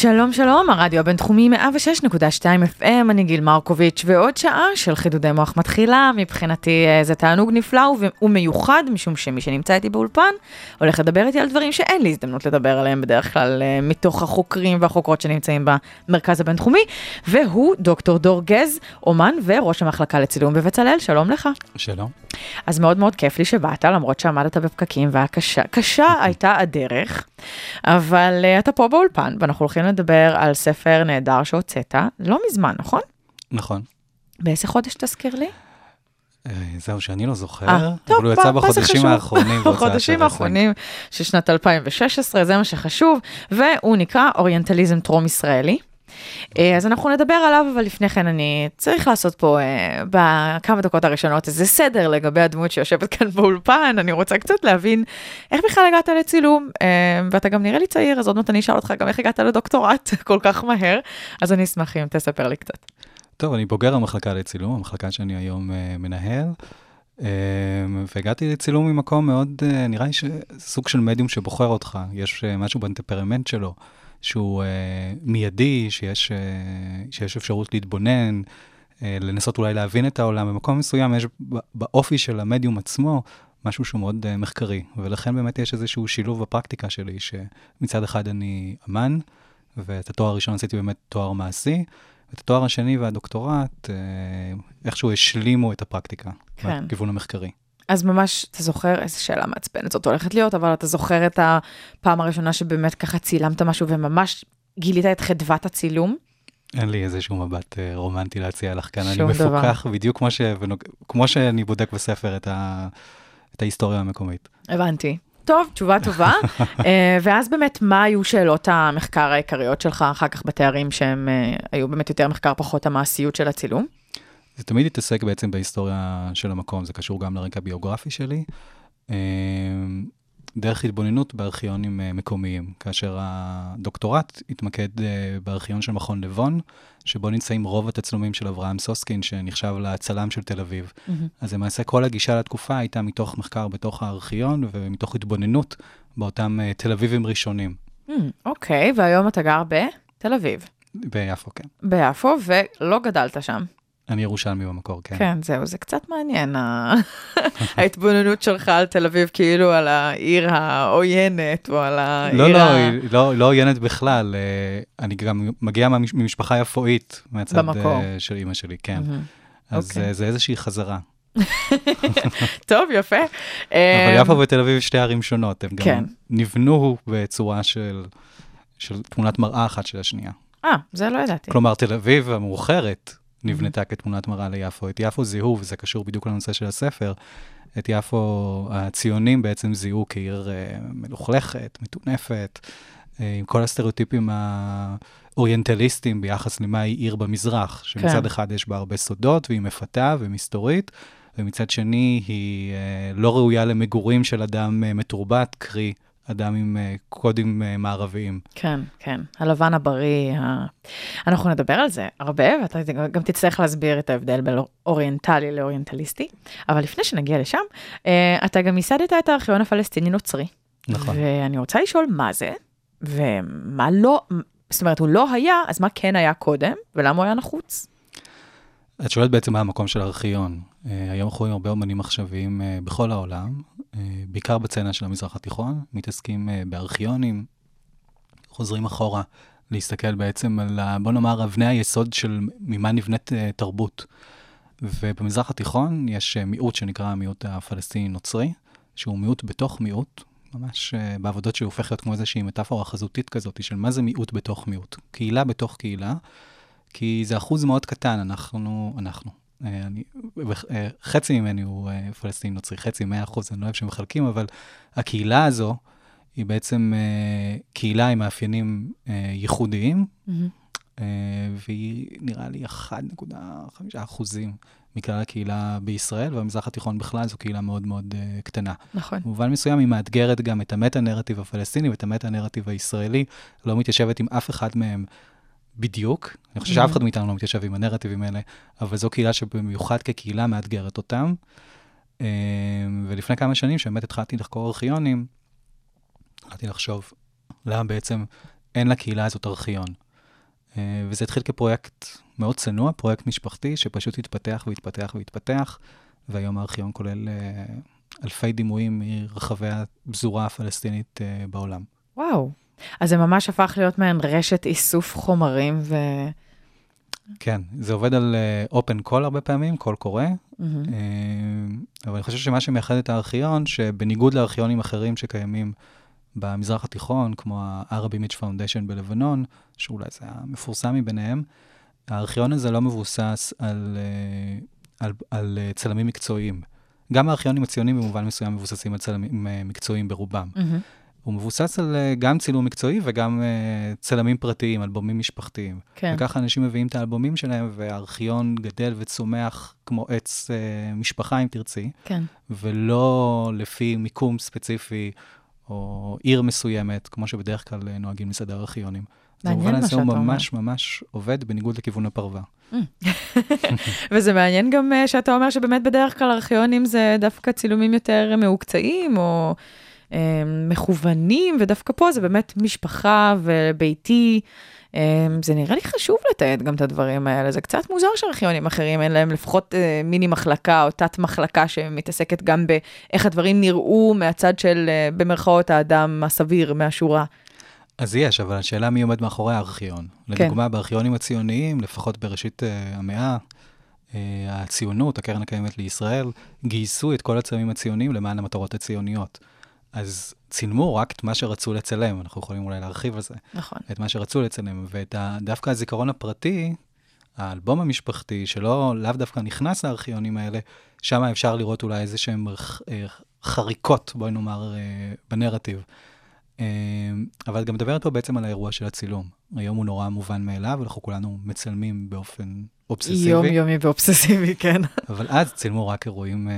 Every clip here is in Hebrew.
שלום שלום, הרדיו הבינתחומי 106.2 FM, אני גיל מרקוביץ', ועוד שעה של חידודי מוח מתחילה, מבחינתי אה, זה תענוג נפלא ומיוחד, משום שמי שנמצא איתי באולפן, הולך לדבר איתי על דברים שאין לי הזדמנות לדבר עליהם בדרך כלל, אה, מתוך החוקרים והחוקרות שנמצאים במרכז הבינתחומי, והוא דוקטור דור גז, אומן וראש המחלקה לצילום בבצלאל, שלום לך. שלום. אז מאוד מאוד כיף לי שבאת, למרות שעמדת בפקקים והיה קשה, הייתה הדרך, אבל uh, אתה פה באולפן, ואנחנו הולכים לדבר על ספר נהדר שהוצאת, לא מזמן, נכון? נכון. באיזה חודש תזכיר לי? אה, זהו, שאני לא זוכר, אה, טוב, אבל הוא יצא בחודשים? האחרונים. בחודשים. האחרונים של שנת 2016, זה מה שחשוב, והוא נקרא אוריינטליזם טרום-ישראלי. אה, אז אנחנו נדבר עליו, אבל לפני כן אני צריך לעשות פה אה, בכמה דקות הראשונות איזה סדר לגבי הדמות שיושבת כאן באולפן, אני רוצה קצת להבין איך בכלל הגעת לצילום, אה, ואתה גם נראה לי צעיר, אז עוד מעט אני אשאל אותך גם איך הגעת לדוקטורט כל כך מהר, אז אני אשמח אם תספר לי קצת. טוב, אני בוגר המחלקה לצילום, המחלקה שאני היום מנהל, והגעתי לצילום ממקום מאוד, אה, נראה לי סוג של מדיום שבוחר אותך, יש משהו בטמפרמנט שלו, שהוא אה, מיידי, שיש, אה, שיש אפשרות להתבונן, אה, לנסות אולי להבין את העולם. במקום מסוים יש באופי של המדיום עצמו משהו שהוא מאוד מחקרי, ולכן באמת יש איזשהו שילוב בפרקטיקה שלי, שמצד אחד אני אמן, ואת התואר הראשון עשיתי באמת תואר מעשי, ואת התואר השני והדוקטורט, איכשהו השלימו את הפרקטיקה, כן. בכיוון המחקרי. אז ממש, אתה זוכר, איזה שאלה מעצבנת זאת הולכת להיות, אבל אתה זוכר את הפעם הראשונה שבאמת ככה צילמת משהו וממש גילית את חדוות הצילום? אין לי איזשהו מבט אה, רומנטי להציע לך כאן, אני שום דבר. מפוקח בדיוק כמו, ש... כמו שאני בודק בספר את, ה... את ההיסטוריה המקומית. הבנתי. טוב, תשובה טובה. אה, ואז באמת, מה היו שאלות המחקר העיקריות שלך אחר כך בתארים שהם אה, היו באמת יותר מחקר פחות המעשיות של הצילום? זה תמיד התעסק בעצם בהיסטוריה של המקום, זה קשור גם לרקע הביוגרפי שלי. אה, דרך התבוננות בארכיונים אה, מקומיים, כאשר הדוקטורט התמקד אה, בארכיון של מכון לבון, שבו נמצאים רוב התצלומים של אברהם סוסקין, שנחשב לצלם של תל אביב. אז למעשה כל הגישה לתקופה הייתה מתוך מחקר בתוך הארכיון ומתוך התבוננות באותם אה, תל אביבים ראשונים, Hmm, אוקיי, והיום אתה גר בתל אביב, ביפו, כן. ביפו, ולא גדלת שם. אני ירושלמי במקור, כן. כן, זהו, זה קצת מעניין, ההתבוננות שלך על תל אביב, כאילו על העיר העוינת, או על העיר לא, לא, ה... היא לא, לא עוינת בכלל. אה, אני גם מגיע ממשפחה יפואית, מהצד במקור. אה, של אימא שלי, כן. אז אוקיי. אה, זה איזושהי חזרה. טוב, יפה. אבל יפו ותל אביב שתי ערים שונות, הם כן. גם נבנו בצורה של של תמונת מראה אחת של השנייה. אה, זה לא ידעתי. כלומר, תל אביב המאוחרת נבנתה כתמונת מראה ליפו. את יפו זיהו, וזה קשור בדיוק לנושא של הספר, את יפו הציונים בעצם זיהו כעיר אה, מלוכלכת, מטונפת, אה, עם כל הסטריאוטיפים האוריינטליסטיים ביחס למה היא עיר במזרח, שמצד כן. אחד יש בה הרבה סודות, והיא מפתה ומסתורית, ומצד שני היא אה, לא ראויה למגורים של אדם מתורבת, קרי אדם עם אה, קודים אה, מערביים. כן, כן, הלבן הבריא. ה... אנחנו נדבר על זה הרבה, ואתה גם תצטרך להסביר את ההבדל בין אוריינטלי לאוריינטליסטי. אבל לפני שנגיע לשם, אה, אתה גם ייסדת את הארכיון הפלסטיני-נוצרי. נכון. ואני רוצה לשאול מה זה, ומה לא, זאת אומרת, הוא לא היה, אז מה כן היה קודם, ולמה הוא היה נחוץ? את שואלת בעצם מה המקום של הארכיון. Uh, היום אנחנו רואים הרבה אומנים עכשוויים uh, בכל העולם, uh, בעיקר בצנע של המזרח התיכון, מתעסקים בארכיונים, חוזרים אחורה להסתכל בעצם על, ה- בוא נאמר, אבני היסוד של ממה נבנית תרבות. ובמזרח התיכון יש מיעוט שנקרא המיעוט הפלסטיני-נוצרי, שהוא מיעוט בתוך מיעוט, ממש בעבודות שהוא הופך להיות כמו איזושהי מטאפורה חזותית כזאת של מה זה מיעוט בתוך מיעוט. קהילה בתוך קהילה, כי זה אחוז מאוד קטן, אנחנו, אנחנו. אה, אני, אה, חצי ממני הוא אה, פלסטיני נוצרי, חצי, 100 אחוז, אני לא אוהב שמחלקים, אבל הקהילה הזו היא בעצם קהילה עם מאפיינים ייחודיים, אה, והיא נראה לי 1.5 אחוזים מכלל הקהילה בישראל, והמזרח התיכון בכלל זו קהילה מאוד מאוד קטנה. נכון. במובן מסוים היא מאתגרת גם את המטה-נרטיב הפלסטיני ואת המטה-נרטיב הישראלי, לא מתיישבת עם אף אחד מהם בדיוק. אני חושב שאף אחד מאיתנו לא מתיישב עם הנרטיבים האלה, אבל זו קהילה שבמיוחד כקהילה מאתגרת אותם. אה, ולפני כמה שנים, שבאמת התחלתי לחקור ארכיונים, התחלתי לחשוב למה בעצם אין לקהילה הזאת ארכיון. אה, וזה התחיל כפרויקט מאוד צנוע, פרויקט משפחתי, שפשוט התפתח והתפתח והתפתח, והיום הארכיון כולל אה, אלפי דימויים מרחבי הפזורה הפלסטינית בעולם. וואו. אז זה ממש הפך להיות מעין רשת איסוף חומרים ו... כן, זה עובד על open call הרבה פעמים, קול קורא, מהמם. אה, אבל אני חושב שמה שמייחד את הארכיון, שבניגוד לארכיונים אחרים שקיימים במזרח התיכון, כמו ה-Arab Image Foundation בלבנון, שאולי זה המפורסם מביניהם, הארכיון הזה לא מבוסס על, אה, על, על אה, צלמים מקצועיים. גם הארכיונים הציוניים במובן מסוים מבוססים על צלמים אה, מקצועיים ברובם. מהמם. הוא מבוסס על אה, גם צילום מקצועי וגם אה, צלמים פרטיים, אלבומים משפחתיים. כן. וככה אנשים מביאים את האלבומים שלהם, והארכיון גדל וצומח כמו עץ אה, משפחה, אם תרצי, כן. ולא לפי מיקום ספציפי או עיר מסוימת, כמו שבדרך כלל נוהגים לסדר ארכיונים. מעניין במובן מה הזה הוא שאתה אומר. ממש ממש עובד בניגוד לכיוון הפרווה. וזה מעניין גם שאתה אומר שבאמת בדרך כלל ארכיונים זה דווקא צילומים יותר מהוקצעים או מכוונים, ודווקא פה זה באמת משפחה וביתי. אה, זה נראה לי חשוב לתעד גם את הדברים האלה, זה קצת מוזר שארכיונים אחרים אין להם לפחות אה, מיני מחלקה או תת מחלקה שמתעסקת גם באיך הדברים נראו מהצד של, אה, במרכאות, האדם הסביר מהשורה. אז יש, אבל השאלה מי עומד מאחורי הארכיון. כן. לדוגמה, בארכיונים הציוניים, לפחות בראשית uh, המאה, הציונות, הקרן הקיימת לישראל, גייסו את כל הצלמים הציוניים למען המטרות הציוניות. אז צילמו רק את מה שרצו לצלם, אנחנו יכולים אולי להרחיב על זה, נכון. את מה שרצו לצלם, ודווקא הזיכרון הפרטי, האלבום המשפחתי, שלא, לאו דווקא נכנס לארכיונים האלה, שם אפשר לראות אולי איזה שהם אה, חריקות, בואי נאמר, אה, בנרטיב. אה, אבל את גם מדברת פה בעצם על האירוע של הצילום. היום הוא נורא מובן מאליו, אנחנו כולנו מצלמים באופן אובססיבי. יומיומי ואובססיבי, כן. אבל אז צילמו רק אירועים אה,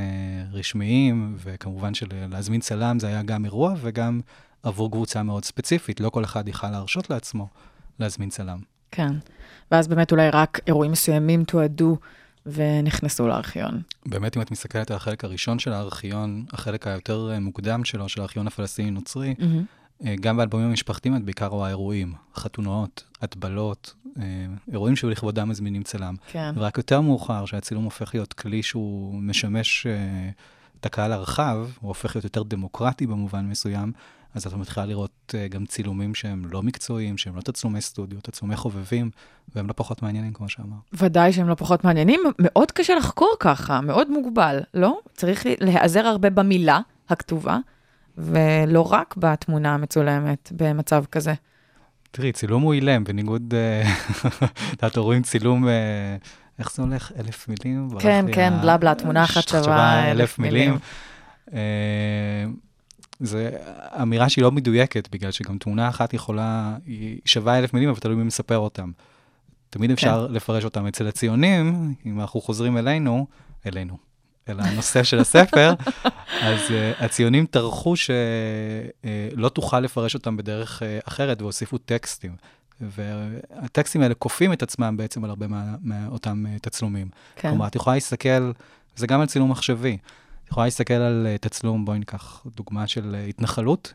רשמיים, וכמובן שלהזמין צלם זה היה גם אירוע וגם עבור קבוצה מאוד ספציפית. לא כל אחד יכל להרשות לעצמו להזמין צלם. כן. ואז באמת אולי רק אירועים מסוימים תועדו ונכנסו לארכיון. באמת, אם את מסתכלת על החלק הראשון של הארכיון, החלק היותר אה, מוקדם שלו, של הארכיון הפלסטיני-נוצרי, מהמם. אה, גם באלבומים המשפחתיים את בעיקר רואה אירועים, חתונות, הטבלות, אה, אירועים שלכבודם מזמינים צלם. כן. ורק יותר מאוחר, שהצילום הופך להיות כלי שהוא משמש אה, את הקהל הרחב, הוא הופך להיות יותר דמוקרטי במובן מסוים, אז אתה מתחילה לראות גם צילומים שהם לא מקצועיים, שהם לא תצלומי סטודיו, תצלומי חובבים, והם לא פחות מעניינים, כמו שאמרת. ודאי שהם לא פחות מעניינים, מאוד קשה לחקור ככה, מאוד מוגבל, לא? צריך להיעזר הרבה במילה הכתובה, ולא רק בתמונה המצולמת במצב כזה. תראי, צילום הוא אילם, בניגוד, אה, את יודעת, רואים צילום, אה, איך זה הולך? אלף מילים? כן, כן, בלה בלה, תמונה אחת שווה אלף מילים. אה, זה אמירה שהיא לא מדויקת, בגלל שגם תמונה אחת יכולה, היא שווה אלף מילים, אבל תלוי מי מספר אותם. תמיד אפשר לפרש אותם. אצל הציונים, אם אנחנו חוזרים אלינו, אלינו, אל הנושא של הספר, אז uh, הציונים טרחו שלא תוכל לפרש אותם בדרך uh, אחרת, והוסיפו טקסטים. והטקסטים האלה כופים את עצמם בעצם על הרבה מה- מאותם uh, תצלומים. כן. כלומר, את יכולה להסתכל, זה גם על צילום מחשבי. את יכולה להסתכל על uh, תצלום, בואי ניקח דוגמה של uh, התנחלות,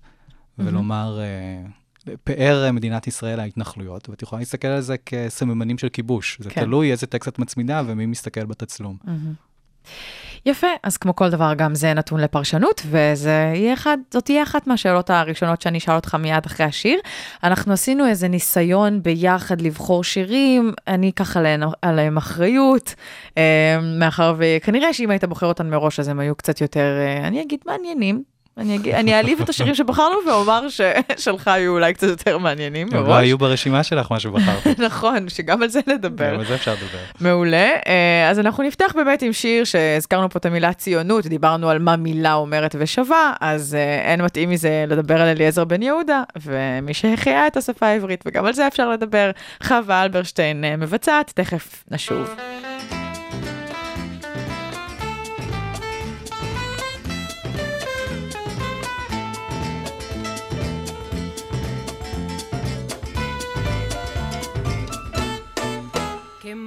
ולומר, uh, פאר uh, מדינת ישראל ההתנחלויות, ואת יכולה להסתכל על זה כסממנים של כיבוש. זה כן. תלוי איזה טקסט את מצמידה ומי מסתכל בתצלום. מהמם. יפה, אז כמו כל דבר, גם זה נתון לפרשנות, וזה יהיה אחד, זאת תהיה אחת מהשאלות הראשונות שאני אשאל אותך מיד אחרי השיר. אנחנו עשינו איזה ניסיון ביחד לבחור שירים, אני אקח עליהם, עליהם אחריות, אה, מאחר וכנראה שאם היית בוחר אותם מראש, אז הם היו קצת יותר, אה, אני אגיד, מעניינים. אני אעליב את השירים שבחרנו ואומר ששלך היו אולי קצת יותר מעניינים לא מראש. היו ברשימה שלך מה שבחרת. נכון, שגם על זה נדבר. גם על זה אפשר לדבר. מעולה. אה, אז אנחנו נפתח באמת עם שיר שהזכרנו פה את המילה ציונות, דיברנו על מה מילה אומרת ושווה, אז אה, אין מתאים מזה לדבר על אליעזר בן יהודה, ומי שהחיה את השפה העברית, וגם על זה אפשר לדבר. חווה אלברשטיין אה, מבצעת, תכף נשוב.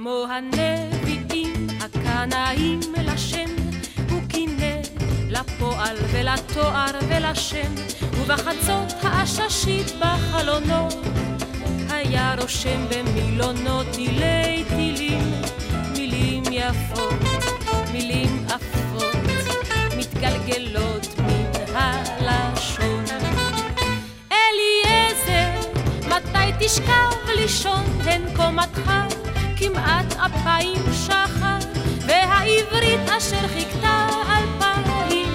כמו הנביאים הקנאים לשם, הוא קינא לפועל ולתואר ולשם, ובחצות העששית בחלונו, היה רושם במילונו תילי תילים, מילים יפות, מילים עפות, מתגלגלות מן הלשון. אליעזר, מתי תשכב לישון הן קומתך כמעט אפיים שחר, והעברית אשר חיכתה אלפיים,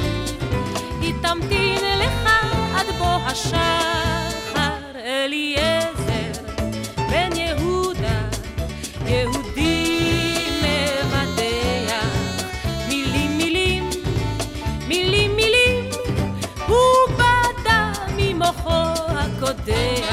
היא תמתין לך עד בוא השחר. אליעזר, בן יהודה, יהודי מבדח, מילים מילים, מילים מילים, הוא בדה ממוחו הקודח.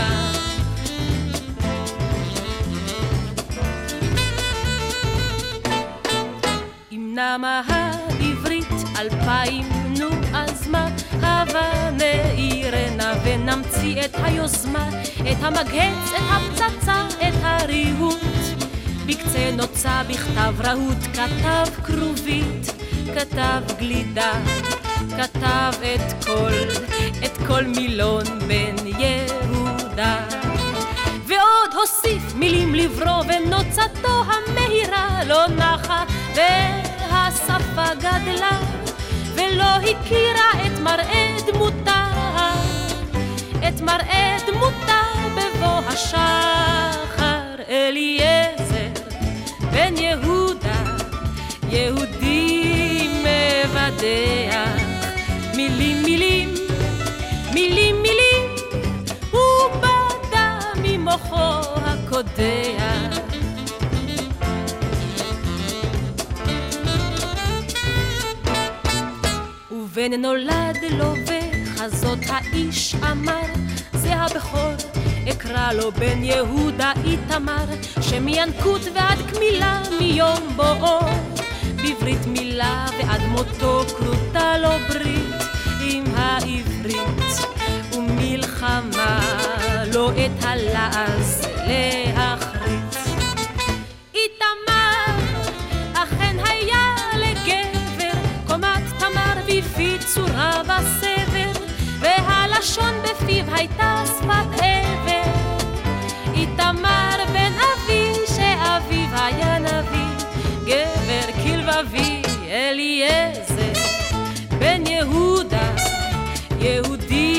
נמה העברית אלפיים, נו אז מה הבה נעירנה ונמציא את היוזמה, את המגהץ, את הפצצה, את הריהוט. בקצה נוצה בכתב רהוט, כתב כרובית, כתב גלידה, כתב את כל, את כל מילון בן יהודה. ועוד הוסיף מילים לברוא ונוצתו המהירה לא נחה והשפה גדלה ולא הכירה את מראה דמותה את מראה דמותה בבוא השחר אליעזר בן יהודה יהודי מבדח מילים מילים מילים מילים הוא בדה ממוחו הקודח. ובן נולד לו וחזות האיש אמר, זה הבכור, אקרא לו בן יהודה איתמר, שמינקות ועד קמילה מיום בואו, בברית מילה ועד מותו כרותה לו ברית עם העברית, ומלחמה לא את הלעז להחריץ. צורה בסבר, והלשון בפיו הייתה שפת עבר. איתמר בן אבי, שאביו היה נביא, גבר כלבבי אליעזר, בן יהודה, יהודי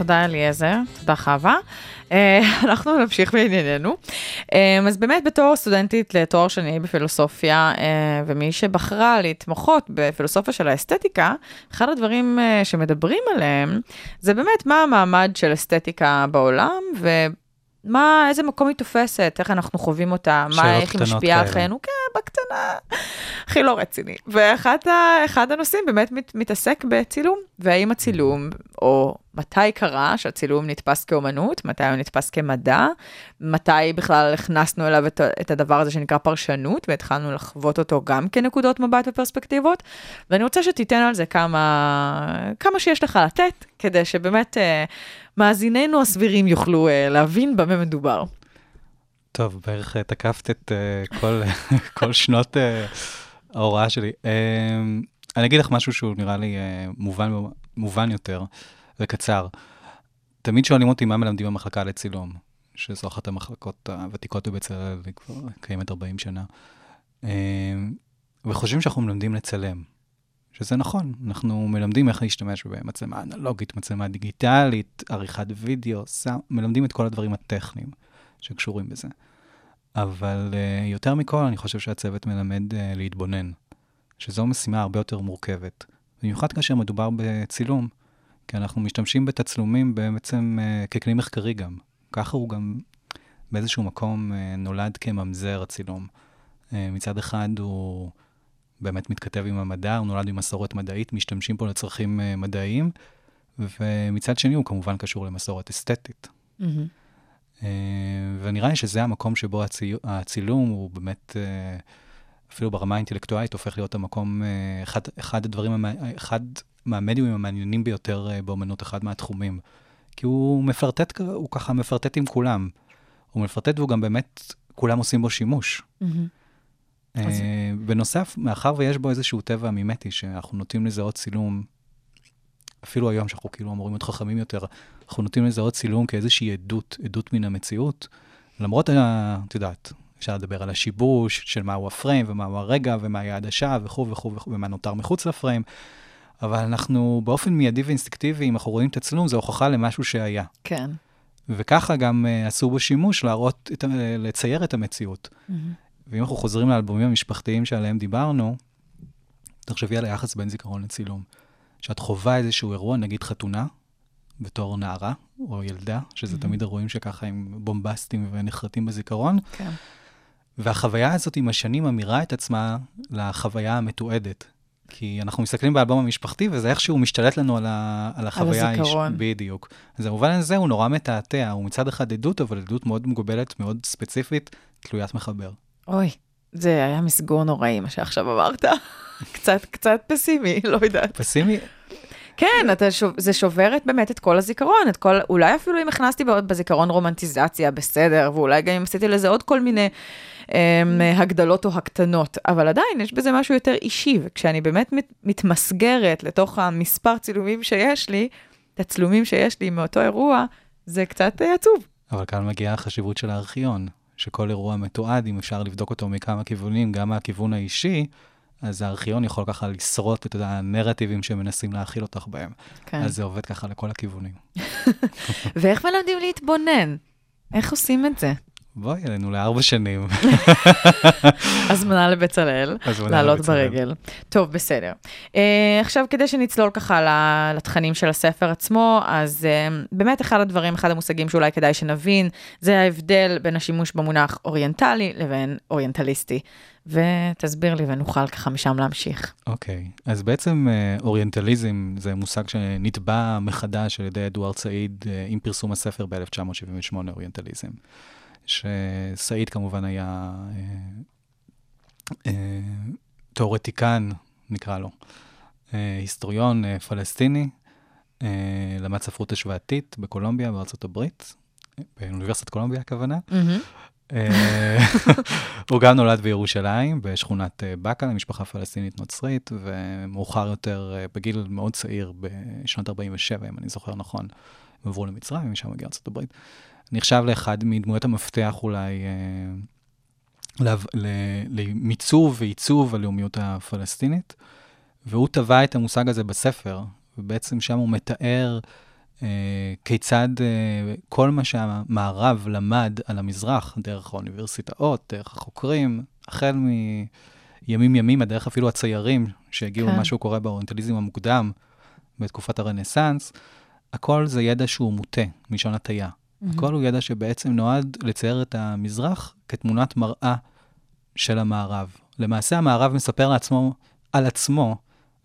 תודה אליעזר, תודה חווה. אה, אנחנו נמשיך בענייננו. אה, אז באמת בתור סטודנטית לתואר שני בפילוסופיה, אה, ומי שבחרה להתמחות בפילוסופיה של האסתטיקה, אחד הדברים שמדברים עליהם, זה באמת מה המעמד של אסתטיקה בעולם, ו... מה, איזה מקום היא תופסת, איך אנחנו חווים אותה, מה, איך היא משפיעה על. חיינו, כן, בקטנה, הכי לא רציני. ואחד הנושאים באמת מת, מתעסק בצילום, והאם הצילום, או מתי קרה שהצילום נתפס כאומנות, מתי הוא נתפס כמדע, מתי בכלל הכנסנו אליו את, את הדבר הזה שנקרא פרשנות, והתחלנו לחוות אותו גם כנקודות מבט ופרספקטיבות, ואני רוצה שתיתן על זה כמה, כמה שיש לך לתת, כדי שבאמת אה, מאזיננו הסבירים יוכלו אה, להבין במה מדובר. טוב, בערך אה, תקפת את אה, כל, כל שנות אה, ההוראה שלי. אה, אני אגיד לך משהו שהוא נראה לי אה, מובן, מובן יותר וקצר. תמיד שואלים אותי מה מלמדים במחלקה לצילום, שזו אחת המחלקות הוותיקות בבצלאל, היא כבר קיימת 40 שנה. אה, וחושבים שאנחנו מלמדים לצלם, שזה נכון, אנחנו מלמדים איך להשתמש במצלמה אנלוגית, מצלמה דיגיטלית, עריכת וידאו, מלמדים את כל הדברים הטכניים שקשורים בזה. אבל uh, יותר מכל, אני חושב שהצוות מלמד uh, להתבונן, שזו משימה הרבה יותר מורכבת. במיוחד כאשר מדובר בצילום, כי אנחנו משתמשים בתצלומים בעצם uh, ככלי מחקרי גם. ככה הוא גם באיזשהו מקום uh, נולד כממזר הצילום. Uh, מצד אחד הוא באמת מתכתב עם המדע, הוא נולד עם מסורת מדעית, משתמשים פה לצרכים uh, מדעיים, ומצד שני הוא כמובן קשור למסורת אסתטית. Uh, ונראה לי שזה המקום שבו הצי... הצילום הוא באמת, uh, אפילו ברמה האינטלקטואלית, הופך להיות המקום, uh, אחד, אחד הדברים, המע... אחד מהמדיומים המעניינים ביותר באומנות, אחד מהתחומים. כי הוא מפרטט, הוא ככה מפרטט עם כולם. הוא מפרטט והוא גם באמת, כולם עושים בו שימוש. Uh, בנוסף, מאחר ויש בו איזשהו טבע מימטי, שאנחנו נוטים לזהות צילום, אפילו היום שאנחנו כאילו אמורים להיות חכמים יותר, אנחנו נוטים לזהות צילום כאיזושהי עדות, עדות מן המציאות. למרות, את יודעת, אפשר לדבר על השיבוש של מהו הפריים ומהו הרגע ומהי העדשה וכו' וכו' וכו', ומה נותר מחוץ לפריים, אבל אנחנו באופן מיידי ואינסטינקטיבי, אם אנחנו רואים את הצילום, זו הוכחה למשהו שהיה. כן. וככה גם uh, עשו בו שימוש להראות, את, לצייר את המציאות. ואם אנחנו חוזרים לאלבומים המשפחתיים שעליהם דיברנו, תחשבי על היחס בין זיכרון לצילום. שאת חווה איזשהו אירוע, נגיד חתונה, בתור נערה או ילדה, שזה Mhm. תמיד אירועים שככה הם בומבסטיים ונחרטים בזיכרון, כן. והחוויה הזאת עם השנים ממירה את עצמה לחוויה המתועדת. כי אנחנו מסתכלים באלבום המשפחתי, וזה איכשהו משתלט לנו על, ה, על החוויה האיש- הזיכרון. בדיוק. אז במובן הזה הוא נורא מתעתע, הוא מצד אחד עדות, אבל עדות מאוד מוגבלת, מאוד ספציפית, תלוית מחבר. אוי, זה היה מסגור נוראי, מה שעכשיו אמרת. קצת, קצת פסימי, לא יודעת. פסימי, כן, אתה שוב, זה שוברת באמת את כל הזיכרון, את כל, אולי אפילו אם הכנסתי בעוד בזיכרון רומנטיזציה, בסדר, ואולי גם אם עשיתי לזה עוד כל מיני אמ, הגדלות או הקטנות, אבל עדיין יש בזה משהו יותר אישי, וכשאני באמת מת, מתמסגרת לתוך המספר צילומים שיש לי, את הצילומים שיש לי מאותו אירוע, זה קצת אה, עצוב. אבל כאן מגיעה החשיבות של הארכיון, שכל אירוע מתועד, אם אפשר לבדוק אותו מכמה כיוונים, גם מהכיוון האישי, אז הארכיון יכול ככה לשרוט את הנרטיבים שמנסים להכיל אותך בהם. כן. אז זה עובד ככה לכל הכיוונים. ואיך מלמדים להתבונן? איך עושים את זה? בואי אלינו לארבע שנים. הזמנה לבצלאל, לעלות. ברגל. טוב, בסדר. Uh, עכשיו, כדי שנצלול ככה לתכנים של הספר עצמו, אז uh, באמת אחד הדברים, אחד המושגים שאולי כדאי שנבין, זה ההבדל בין השימוש במונח אוריינטלי לבין אוריינטליסטי. ותסביר לי ונוכל ככה משם להמשיך. אוקיי, אז בעצם אה, אוריינטליזם זה מושג שנטבע מחדש על ידי אדוארד סעיד עם פרסום הספר ב-1978, אוריינטליזם. שסעיד כמובן היה אה, אה, תיאורטיקן, נקרא לו, אה, היסטוריון פלסטיני, למד ספרות השוואתית בקולומביה, בארצות הברית, באוניברסיטת קולומביה הכוונה. הוא גם נולד בירושלים, בשכונת באקה, למשפחה פלסטינית נוצרית, ומאוחר יותר, בגיל מאוד צעיר, בשנת 47, אם אני זוכר נכון, הם עברו למצרים, ומשם הגיע ארצות הברית. נחשב לאחד מדמויות המפתח אולי אה, למיצוב ועיצוב הלאומיות הפלסטינית, והוא טבע את המושג הזה בספר, ובעצם שם הוא מתאר אה, כיצד אה, כל מה שהמערב למד על המזרח, דרך האוניברסיטאות, דרך החוקרים, החל מימים ימימה, דרך אפילו הציירים שהגיעו כן. למה שהוא קורא באוריינטליזם המוקדם, בתקופת הרנסאנס, הכל זה ידע שהוא מוטה, מלשון הטיה. הכל הוא ידע שבעצם נועד לצייר את המזרח כתמונת מראה של המערב. למעשה המערב מספר לעצמו על עצמו,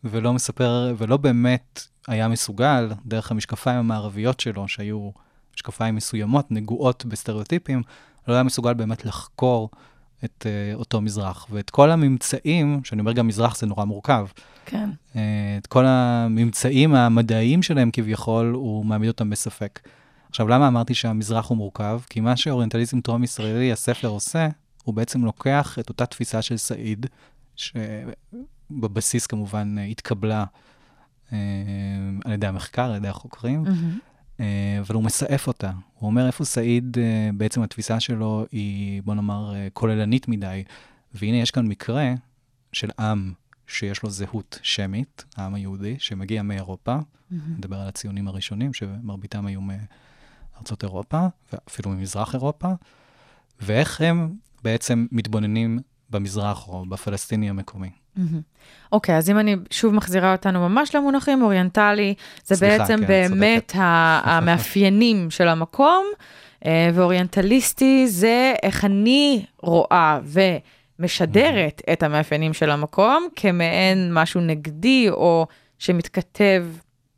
ולא מספר, ולא באמת היה מסוגל, דרך המשקפיים המערביות שלו, שהיו משקפיים מסוימות, נגועות בסטריאוטיפים, לא היה מסוגל באמת לחקור את uh, אותו מזרח. ואת כל הממצאים, שאני אומר גם מזרח זה נורא מורכב, כן. uh, את כל הממצאים המדעיים שלהם כביכול, הוא מעמיד אותם בספק. עכשיו, למה אמרתי שהמזרח הוא מורכב? כי מה שאוריינטליזם טרום-ישראלי, הספר עושה, הוא בעצם לוקח את אותה תפיסה של סעיד, שבבסיס כמובן התקבלה אה, על ידי המחקר, על ידי החוקרים, מהמם. אה, אבל הוא מסעף אותה. הוא אומר איפה סעיד, אה, בעצם התפיסה שלו היא, בוא נאמר, אה, כוללנית מדי. והנה, יש כאן מקרה של עם שיש לו זהות שמית, העם היהודי, שמגיע מאירופה, נדבר על הציונים הראשונים, שמרביתם היו מארצות אירופה, ואפילו ממזרח אירופה, ואיך הם בעצם מתבוננים במזרח או בפלסטיני המקומי. אוקיי, אז אם אני שוב מחזירה אותנו ממש למונחים, אוריינטלי, זה סליחה, בעצם כן, באמת צודקת. המאפיינים של המקום, אה, ואוריינטליסטי זה איך אני רואה ומשדרת את המאפיינים של המקום כמעין משהו נגדי או שמתכתב,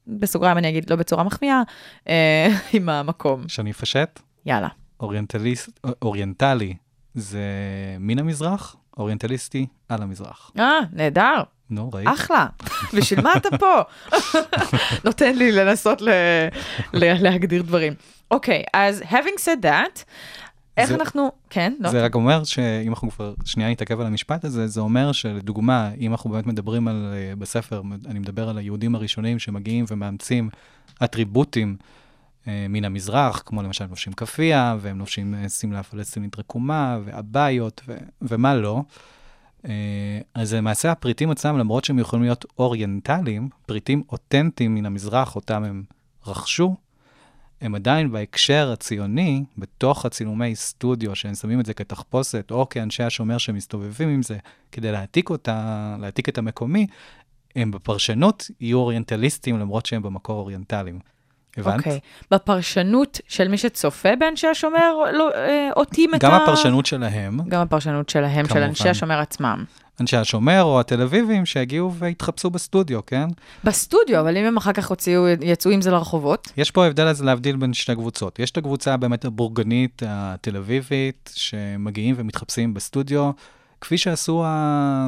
בסוגריים אני אגיד לא בצורה מחמיאה, אה, עם המקום. שאני אפשט, יאללה. אוריינטליסט, אוריינטלי זה מן המזרח, אוריינטליסטי על המזרח. אה, נהדר. נו, ראית? אחלה, בשביל מה אתה פה? נותן לי לנסות ל- ל- להגדיר דברים. אוקיי, אז having said that, איך זה- אנחנו, כן, לא, זה רק אומר שאם אנחנו כבר שנייה נתעכב על המשפט הזה, זה אומר שלדוגמה, אם אנחנו באמת מדברים על, אה, בספר, אני מדבר על היהודים הראשונים שמגיעים ומאמצים אטריבוטים אה, מן המזרח, כמו למשל לובשים כאפיה, והם לובשים אה, שמלה פלסטינית רקומה, ואביות, ו- ומה לא. אה, אז למעשה הפריטים עצמם, למרות שהם יכולים להיות אוריינטליים, פריטים אותנטיים מן המזרח, אותם הם רכשו, הם עדיין בהקשר הציוני, בתוך הצילומי סטודיו, שהם שמים את זה כתחפושת, או כאנשי השומר שמסתובבים עם זה, כדי להעתיק אותה, להעתיק את המקומי, הם בפרשנות יהיו אוריינטליסטים, למרות שהם במקור אוריינטליים. הבנת? אוקיי. בפרשנות של מי שצופה באנשי השומר, לא, אה, אותים את גם ה... הפרשנות שלהם, גם הפרשנות שלהם, של כמובן. אנשי השומר עצמם. אנשי השומר או התל אביבים שהגיעו והתחפשו בסטודיו, כן? בסטודיו, אבל אם הם אחר כך הוציאו, יצאו עם זה לרחובות, יש פה הבדל אז להבדיל בין שתי קבוצות. יש את הקבוצה באמת הבורגנית, התל אביבית, שמגיעים ומתחפשים בסטודיו, כפי שעשו,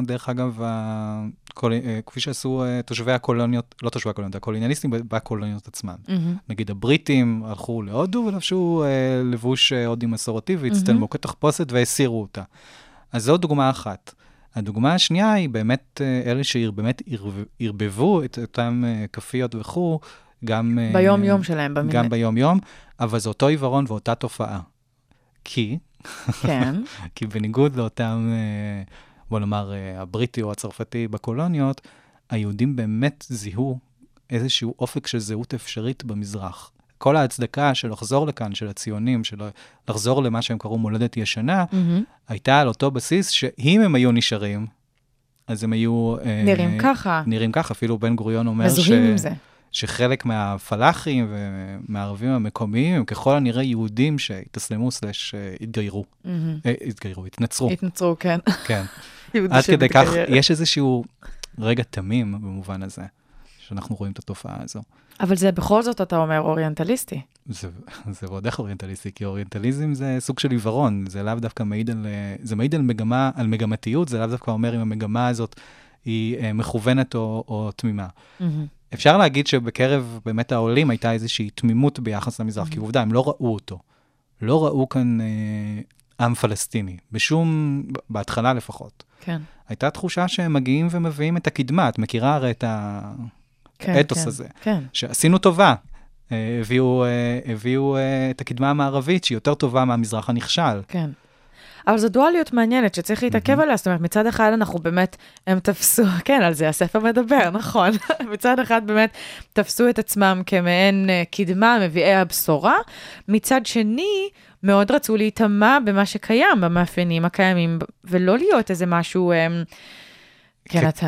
דרך אגב, ה- קול- אה, כפי שעשו אה, תושבי הקולוניות, לא תושבי הקולוניות, הקולוניאליסטים בקולוניות עצמן. מהמם. נגיד הבריטים הלכו להודו ולבשו אה, לבוש הודי מסורתי והצטלמו כתחפושת והסירו אותה. אז זו דוגמה אחת. הדוגמה השנייה היא באמת אה, אלה שבאמת ערב- ערבבו את אותם אה, כאפיות וכו', גם... אה, ביום-יום שלהם, במין... גם ביום-יום, אבל זה אותו עיוורון ואותה תופעה. כי, כן, כי בניגוד לאותם, בוא נאמר, הבריטי או הצרפתי בקולוניות, היהודים באמת זיהו איזשהו אופק של זהות אפשרית במזרח. כל ההצדקה של לחזור לכאן, של הציונים, של לחזור למה שהם קראו מולדת ישנה, מהמם. הייתה על אותו בסיס שאם הם היו נשארים, אז הם היו... אה, נראים ככה, נראים ככה, אפילו בן גוריון אומר מזוהים עם זה. שחלק מהפלאחים ומהערבים המקומיים הם ככל הנראה יהודים שהתאסלמו סלש אה, התגיירו. מהמם. אה, התגיירו, התנצרו, התנצרו, כן. כן. עד כדי כך. יש איזשהו רגע תמים במובן הזה, שאנחנו רואים את התופעה הזו. אבל זה בכל זאת, אתה אומר, אוריינטליסטי. זה, זה ועוד איך אוריינטליסטי, כי אוריינטליזם זה סוג של עיוורון, זה לאו דווקא מעיד על, זה מעיד על מגמה, על מגמתיות, זה לאו דווקא אומר אם המגמה הזאת היא אה, מכוונת או, או תמימה. מהמם. אפשר להגיד שבקרב באמת העולים הייתה איזושהי תמימות ביחס למזרח, כי עובדה, הם לא ראו אותו. לא ראו כאן אה, עם פלסטיני, בשום, בהתחלה לפחות. כן. הייתה תחושה שהם מגיעים ומביאים את הקדמה, את מכירה הרי את כן, האתוס כן, הזה, כן. שעשינו טובה. אה, הביאו, אה, הביאו אה, את הקדמה המערבית, שהיא יותר טובה מהמזרח הנכשל. כן. אבל זו דואליות מעניינת שצריך להתעכב עליה, זאת אומרת, מצד אחד אנחנו באמת, הם תפסו, כן, על זה הספר מדבר, נכון. מצד אחד באמת תפסו את עצמם כמעין קדמה, מביאי הבשורה, מצד שני, מאוד רצו להיטמע במה שקיים, במאפיינים הקיימים, ולא להיות איזה משהו, אה, כן, אתה,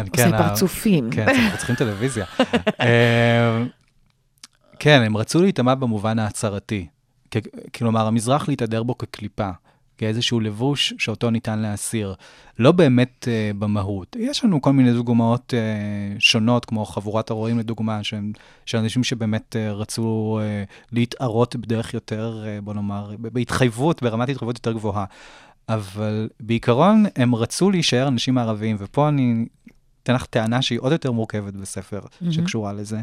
עושה כן, ה- פרצופים. כן, אנחנו צריכים טלוויזיה. אה, כן, הם רצו להיטמע במובן ההצהרתי. כלומר, המזרח להתהדר בו כקליפה. כאיזשהו לבוש שאותו ניתן להסיר. לא באמת uh, במהות. יש לנו כל מיני דוגמאות uh, שונות, כמו חבורת הרועים לדוגמה, שהם, של אנשים שבאמת uh, רצו uh, להתערות בדרך יותר, uh, בוא נאמר, בהתחייבות, ברמת התחייבות יותר גבוהה. אבל בעיקרון הם רצו להישאר אנשים מערביים, ופה אני אתן לך טענה שהיא עוד יותר מורכבת בספר, mm-hmm. שקשורה לזה,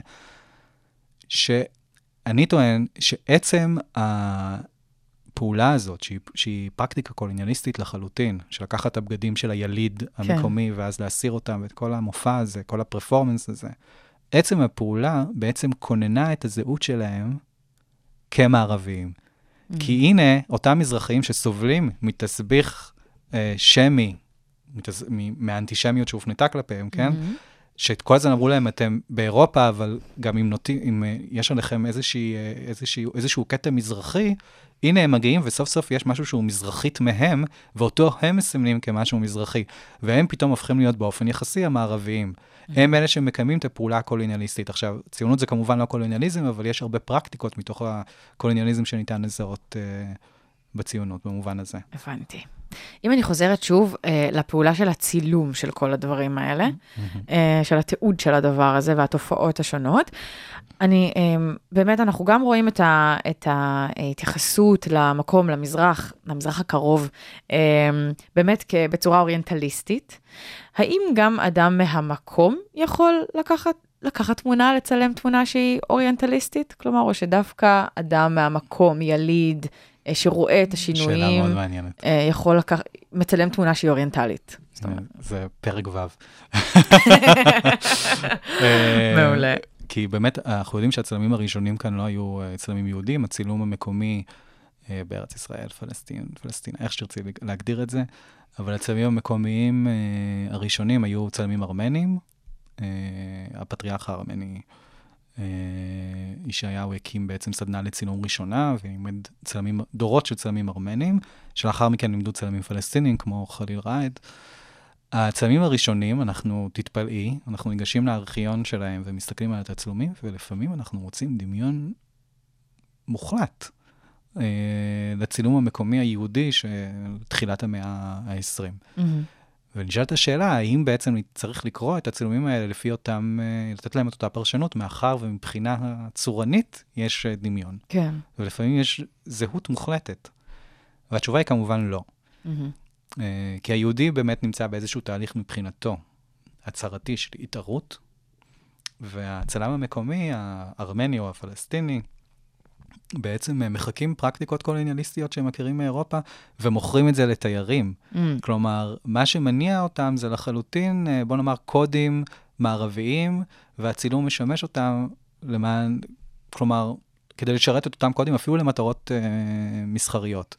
שאני טוען שעצם הפעולה הזאת, שהיא, שהיא פרקטיקה קולוניאליסטית לחלוטין, של לקחת את הבגדים של היליד כן. המקומי, ואז להסיר אותם, ואת כל המופע הזה, כל הפרפורמנס הזה, עצם הפעולה בעצם כוננה את הזהות שלהם כמערביים. כי הנה, אותם מזרחים שסובלים מתסביך אה, שמי, מתס... מהאנטישמיות שהופנתה כלפיהם, כן? שאת כל הזמן אמרו להם, אתם באירופה, אבל גם אם, נוטי, אם אה, יש עליכם איזושהי, אה, איזושהי, איזשהו כתם מזרחי, הנה הם מגיעים, וסוף סוף יש משהו שהוא מזרחית מהם, ואותו הם מסמנים כמשהו מזרחי. והם פתאום הופכים להיות באופן יחסי המערביים. הם אלה שמקיימים את הפעולה הקולוניאליסטית. עכשיו, ציונות זה כמובן לא קולוניאליזם, אבל יש הרבה פרקטיקות מתוך הקולוניאליזם שניתן לזהות אה, בציונות, במובן הזה. הבנתי. אם אני חוזרת שוב אה, לפעולה של הצילום של כל הדברים האלה, אה, של התיעוד של הדבר הזה והתופעות השונות, אני, אה, באמת, אנחנו גם רואים את, ה, את ההתייחסות למקום, למזרח, למזרח הקרוב, אה, באמת בצורה אוריינטליסטית. האם גם אדם מהמקום יכול לקחת, לקחת תמונה, לצלם תמונה שהיא אוריינטליסטית? כלומר, או שדווקא אדם מהמקום, יליד, שרואה את השינויים, שאלה מאוד מעניינת. אה, יכול לקחת, מצלם תמונה שהיא אוריינטלית. זה פרק ו'. אה, מעולה. כי באמת, אנחנו יודעים שהצלמים הראשונים כאן לא היו אה, צלמים יהודים, הצילום המקומי אה, בארץ ישראל, פלסטין, פלסטין, איך שתרצי להגדיר את זה, אבל הצלמים המקומיים אה, הראשונים היו צלמים ארמנים. אה, הפטריארך הארמני אה, ישעיהו הקים בעצם סדנה לצילום ראשונה, ולימד צלמים, דורות של צלמים ארמנים, שלאחר מכן לימדו צלמים פלסטינים, כמו חליל ראיד. הצלמים הראשונים, אנחנו, תתפלאי, אנחנו ניגשים לארכיון שלהם ומסתכלים על התצלומים, ולפעמים אנחנו מוצאים דמיון מוחלט אה, לצילום המקומי היהודי של תחילת המאה ה-20. מהמם. ונשאלת השאלה, האם בעצם צריך לקרוא את הצילומים האלה לפי אותם, אה, לתת להם את אותה פרשנות, מאחר ומבחינה צורנית יש אה, דמיון. כן. ולפעמים יש זהות מוחלטת. והתשובה היא כמובן לא. אה, כי היהודי באמת נמצא באיזשהו תהליך מבחינתו, הצהרתי של התערות, והצלם המקומי, הארמני או הפלסטיני, בעצם אה, מחקים פרקטיקות קולוניאליסטיות שהם מכירים מאירופה, ומוכרים את זה לתיירים. מהמם. כלומר, מה שמניע אותם זה לחלוטין, אה, בוא נאמר, קודים מערביים, והצילום משמש אותם למען, כלומר, כדי לשרת את אותם קודים אפילו למטרות אה, מסחריות.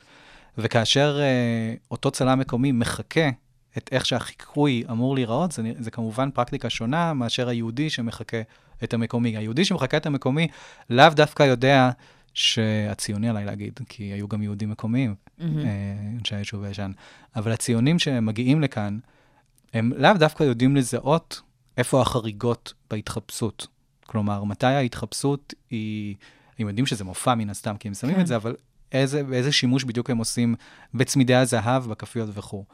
וכאשר אה, אותו צלם מקומי מחקה את איך שהחיקוי אמור להיראות, זה, זה כמובן פרקטיקה שונה מאשר היהודי שמחקה את המקומי. היהודי שמחקה את המקומי לאו דווקא יודע שהציוני עליי להגיד, כי היו גם יהודים מקומיים. אה, אנשי היישוב הישן, אבל הציונים שמגיעים לכאן, הם לאו דווקא יודעים לזהות איפה החריגות בהתחפשות. כלומר, מתי ההתחפשות היא, הם יודעים שזה מופע מן הסתם, כי הם שמים כן. את זה, אבל איזה, איזה שימוש בדיוק הם עושים בצמידי הזהב, בכפיות וכו'.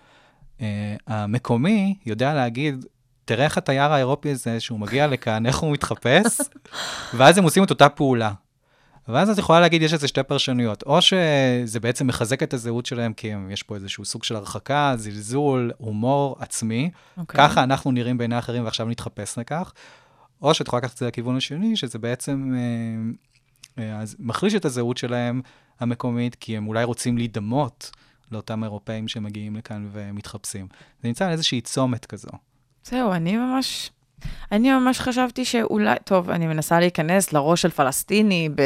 Uh, המקומי יודע להגיד, תראה איך התייר האירופי הזה, שהוא מגיע לכאן, איך הוא מתחפש, ואז הם עושים את אותה פעולה. ואז את יכולה להגיד, יש איזה שתי פרשנויות. או שזה בעצם מחזק את הזהות שלהם, כי יש פה איזשהו סוג של הרחקה, זלזול, הומור עצמי. אוקיי. ככה אנחנו נראים בעיני אחרים ועכשיו נתחפש לכך. או שאת יכולה לקחת את זה לכיוון השני, שזה בעצם אה, אה, אז מחליש את הזהות שלהם המקומית, כי הם אולי רוצים להידמות לאותם אירופאים שמגיעים לכאן ומתחפשים. זה נמצא על איזושהי צומת כזו. זהו, אני ממש, אני ממש חשבתי שאולי, טוב, אני מנסה להיכנס לראש של פלסטיני ב,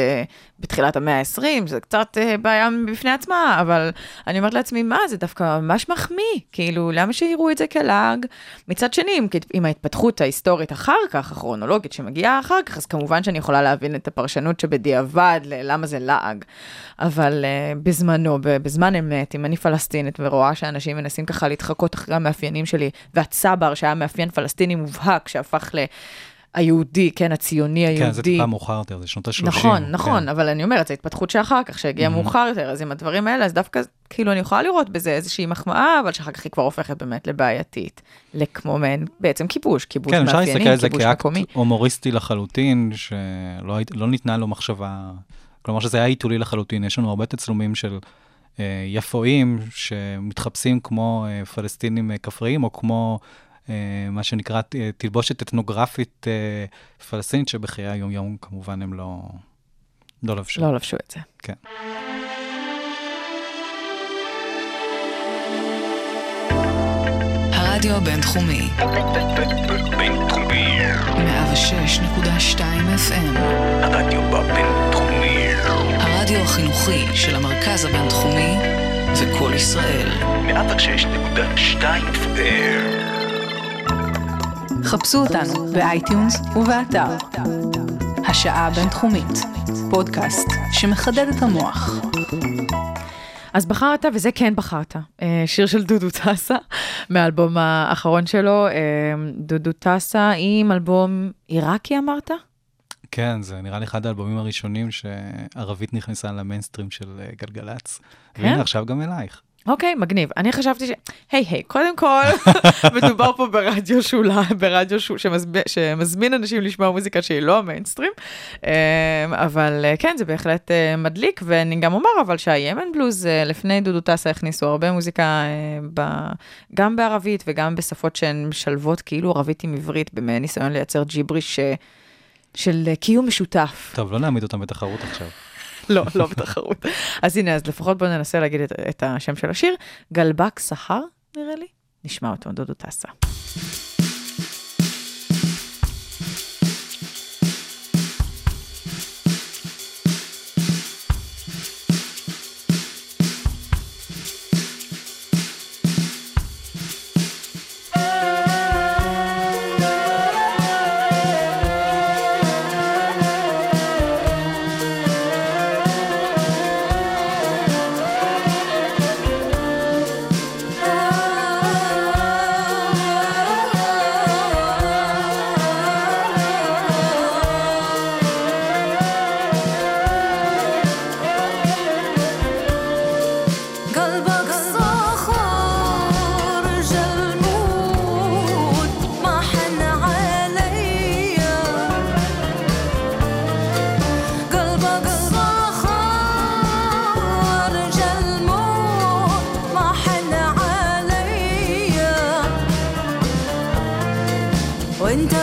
בתחילת המאה ה-20, זה קצת אה, בעיה בפני עצמה, אבל אני אומרת לעצמי, מה, זה דווקא ממש מחמיא, כאילו, למה שיראו את זה כלעג? מצד שני, עם, עם ההתפתחות ההיסטורית אחר כך, הכרונולוגית שמגיעה אחר כך, אז כמובן שאני יכולה להבין את הפרשנות שבדיעבד, ללמה זה לעג. אבל uh, בזמנו, בזמן אמת, אם אני פלסטינית ורואה שאנשים מנסים ככה להתחקות אחרי המאפיינים שלי, והצבר שהיה מאפיין פלסטיני מובהק, שהפך ל... היהודי, כן, הציוני היהודי. כן, זה טיפה מאוחר יותר, זה שנות ה-30. נכון, נכון, כן. אבל אני אומרת, זו התפתחות שאחר כך, שהגיעה Mhm. מאוחר יותר, אז עם הדברים האלה, אז דווקא, כאילו, אני יכולה לראות בזה איזושהי מחמאה, אבל שאחר כך היא כבר הופכת באמת לבעייתית. לכמו מעין, בעצם כיבוש, כיבוש כן, אפשר להסתכל מאפיינים, על זה כיבוש כאקט מקומי. הומוריסטי לחלוטין, שלא לא ניתנה לו מחשבה, כלומר שזה היה עיתולי לחלוטין. יש לנו הרבה תצלומים של אה, יפואים שמתחפשים כמו אה, פלסטינים אה, כפריים, או כמו מה שנקרא אה, תלבושת אתנוגרפית אה, פלסטינית, שבחיי היום-יום כמובן הם לא, לא לבשו. לא לבשו את זה. כן. הרדיו הבינתחומי, בינתחומי. 106.2 FM, הרדיו בבינתחומי. הרדיו החינוכי של המרכז הבינתחומי וקול ישראל. 106.2 FM. חפשו אותנו ב iTunes ובאתר. השעה הבינתחומית, פודקאסט שמחדד את המוח. אז בחרת, וזה כן בחרת, אה, שיר של דודו טסה, מהאלבום האחרון שלו, אה, דודו טסה עם אלבום עיראקי אמרת? כן, זה נראה לי אחד האלבומים הראשונים שערבית נכנסה למיינסטרים של אה, גלגלצ. כן? והנה, עכשיו גם אלייך. אוקיי, מגניב. אני חשבתי ש... היי, היי, קודם כל, מדובר פה ברדיו שולה, ברדיו שול, שמזמין, שמזמין אנשים לשמוע מוזיקה שהיא לא המיינסטרים, אה, אבל אה, כן, זה בהחלט אה, מדליק, ואני גם אומר, אבל שהימן בלוז, אה, לפני דודו טסה הכניסו הרבה מוזיקה, ב... גם בערבית וגם בשפות שהן משלבות כאילו ערבית עם עברית, במעין ניסיון לייצר ג'יבריש אה, של קיום משותף. טוב, לא נעמיד אותם בתחרות עכשיו. לא, לא בתחרות. אז הנה, אז לפחות בואו ננסה להגיד את, את השם של השיר. גלבק סהר, נראה לי. נשמע אותו, דודו טסה. cuenta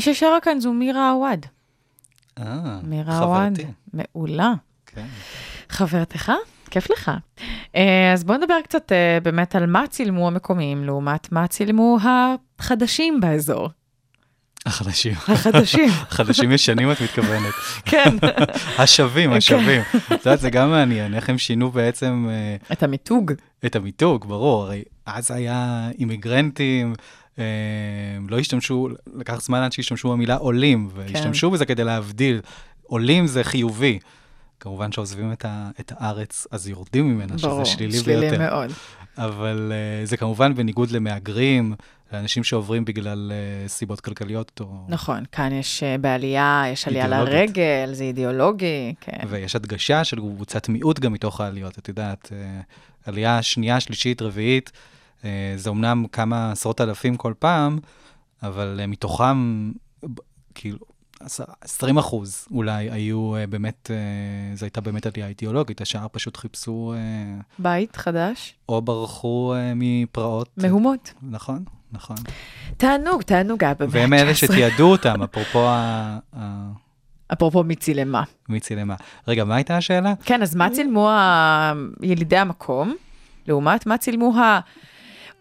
מי ששרה כאן זו מירה עווד. אה, מירה עווד. מעולה. כן. חברתך? כיף לך. אה, אז בואו נדבר קצת אה, באמת על מה צילמו המקומיים לעומת מה צילמו החדשים באזור. החדשים. החדשים, חדשים ישנים את מתכוונת. כן. השווים, השווים. את יודעת, זה גם מעניין, איך הם שינו בעצם אה, את המיתוג. את המיתוג, ברור. הרי אז היה אימיגרנטים, לא השתמשו, לקח זמן עד שהשתמשו במילה עולים, והשתמשו בזה כדי להבדיל. עולים זה חיובי. כמובן שעוזבים את, ה, את הארץ, אז יורדים ממנה, ברור, שזה שלילי, שלילי ביותר. מאוד. אבל uh, זה כמובן בניגוד למהגרים, לאנשים שעוברים בגלל uh, סיבות כלכליות, או... נכון, כאן יש אה, בעלייה, יש עלייה אידיאולוגית. לרגל, זה אידיאולוגי, כן. ויש הדגשה של קבוצת מיעוט גם מתוך העליות, את יודעת, אה, עלייה שנייה, שלישית, רביעית, זה אומנם כמה עשרות אלפים כל פעם, אבל אה, מתוכם, כאילו, עשר- 20 אחוז אולי היו אה, באמת, אה, זו הייתה באמת עלייה אידיאולוגית, השאר פשוט חיפשו אה, בית חדש, או ברחו אה, מפרעות. מהומות. נכון, נכון. תענוג, תענוג היה במאה והם אלה ה-19. שתיעדו אותם, אפרופו ה- ה- אפרופו מי צילמה. מי צילמה. רגע, מה הייתה השאלה? כן, אז מה צילמו ה- ילידי המקום, לעומת מה צילמו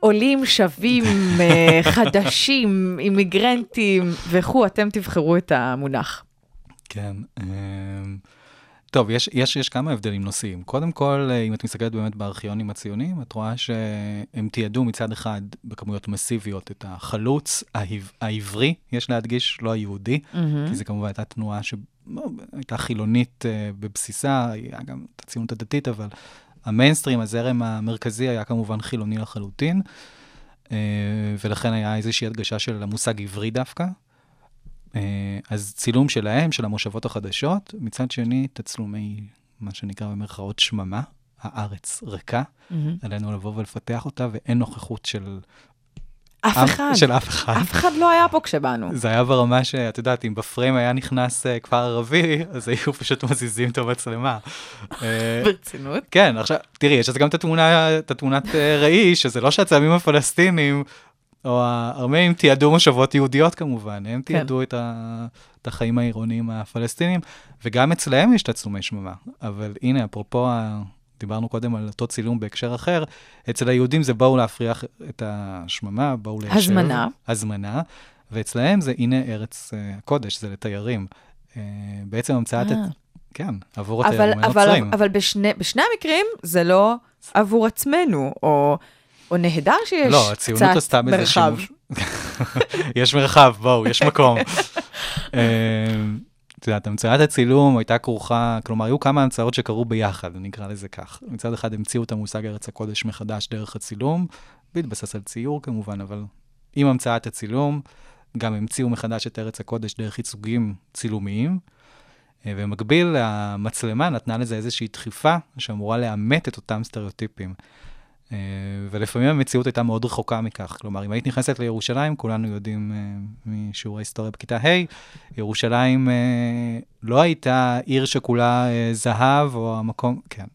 העולים, שווים, אה, חדשים, אימיגרנטים וכו', אתם תבחרו את המונח. כן. אמ, טוב, יש, יש, יש כמה הבדלים נושאיים. קודם כל, אה, אם את מסתכלת באמת בארכיונים הציוניים, את רואה שהם תיעדו מצד אחד בכמויות מסיביות את החלוץ העב- העברי, יש להדגיש, לא היהודי, כי זה כמובן הייתה תנועה שהייתה חילונית אה, בבסיסה, היה גם את הציונות הדתית, אבל המיינסטרים, הזרם המרכזי, היה כמובן חילוני לחלוטין, אה, ולכן היה איזושהי הדגשה של המושג עברי דווקא. אה, אז צילום שלהם, של המושבות החדשות, מצד שני, תצלומי, מה שנקרא במרכאות שממה, הארץ ריקה, עלינו לבוא ולפתח אותה, ואין נוכחות של... אף אחד, של אף אחד. אף אחד לא היה פה כשבאנו. זה היה ברמה שאת יודעת, אם בפריים היה נכנס אה, כפר ערבי, אז היו פשוט מזיזים את המצלמה. אה, ברצינות? כן, עכשיו, תראי, יש גם את התמונה, את התמונת אה, ראי, שזה לא שהצלמים הפלסטינים, או הארמנים תיעדו מושבות יהודיות כמובן, הם תיעדו את, ה, את החיים העירוניים הפלסטינים, וגם אצלהם יש תצלומי שממה. אבל הנה, אפרופו, דיברנו קודם על אותו צילום בהקשר אחר, אצל היהודים זה בואו להפריח את השממה, בואו ליישב. הזמנה. הזמנה, ואצלהם זה הנה ארץ אה, הקודש, זה לתיירים. אה, בעצם המצאת, אה. את... כן, עבור אבל, התיירים אבל, הנוצרים. אבל בשני, בשני המקרים זה לא עבור עצמנו, או, או נהדר שיש לא, הציונות קצת עשתה בזה מרחב. שימוש. יש מרחב, בואו, יש מקום. אה, את יודעת, המצאת הצילום הייתה כרוכה, כלומר, היו כמה המצאות שקרו ביחד, נקרא לזה כך. מצד אחד המציאו את המושג ארץ הקודש מחדש דרך הצילום, בהתבסס על ציור כמובן, אבל עם המצאת הצילום, גם המציאו מחדש את ארץ הקודש דרך ייצוגים צילומיים. אה, ובמקביל, המצלמה נתנה לזה איזושהי דחיפה שאמורה לאמת את אותם סטריאוטיפים. אה, ולפעמים המציאות הייתה מאוד רחוקה מכך. כלומר, אם היית נכנסת לירושלים, כולנו יודעים אה, משיעורי היסטוריה בכיתה ה', ירושלים אה, לא הייתה עיר שכולה זהב, או המקום, כן,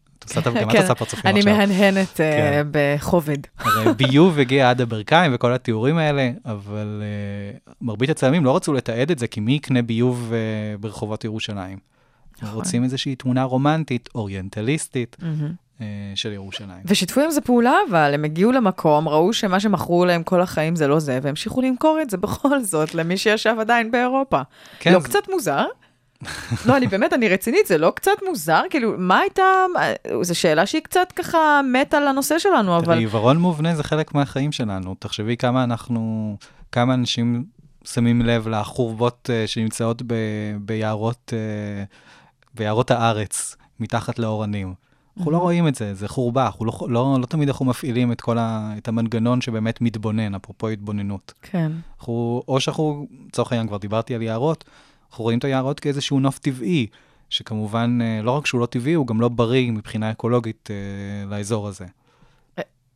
גם את כן, עושה פרצופים אני עכשיו. מהנהנת אה, כן. בכובד. הרי ביוב הגיע עד הברכיים וכל התיאורים האלה, אבל מרבית הצלמים לא רצו לתעד את זה, כי מי יקנה ביוב ברחובות ירושלים? נכון. רוצים איזושהי תמונה רומנטית, אוריינטליסטית של ירושלים. ושיתפו עם זה פעולה, אבל הם הגיעו למקום, ראו שמה שמכרו להם כל החיים זה לא זה, והמשיכו למכור את זה בכל זאת למי שישב עדיין באירופה. כן, לא זה- קצת מוזר? לא, אני באמת, אני רצינית, זה לא קצת מוזר? כאילו, מה הייתה, זו שאלה שהיא קצת ככה מתה על הנושא שלנו, אבל... עיוורון מובנה זה חלק מהחיים שלנו. תחשבי כמה אנחנו, כמה אנשים שמים לב לחורבות uh, שנמצאות ב, ביערות, uh, ביערות הארץ, מתחת לאורנים. אנחנו לא רואים את זה, זה חורבה, אנחנו לא, לא, לא תמיד אנחנו מפעילים את כל ה, את המנגנון שבאמת מתבונן, אפרופו התבוננות. כן. אנחנו, או שאנחנו, לצורך העניין, כבר דיברתי על יערות, אנחנו רואים את היערות כאיזשהו נוף טבעי, שכמובן, אה, לא רק שהוא לא טבעי, הוא גם לא בריא מבחינה אקולוגית אה, לאזור הזה.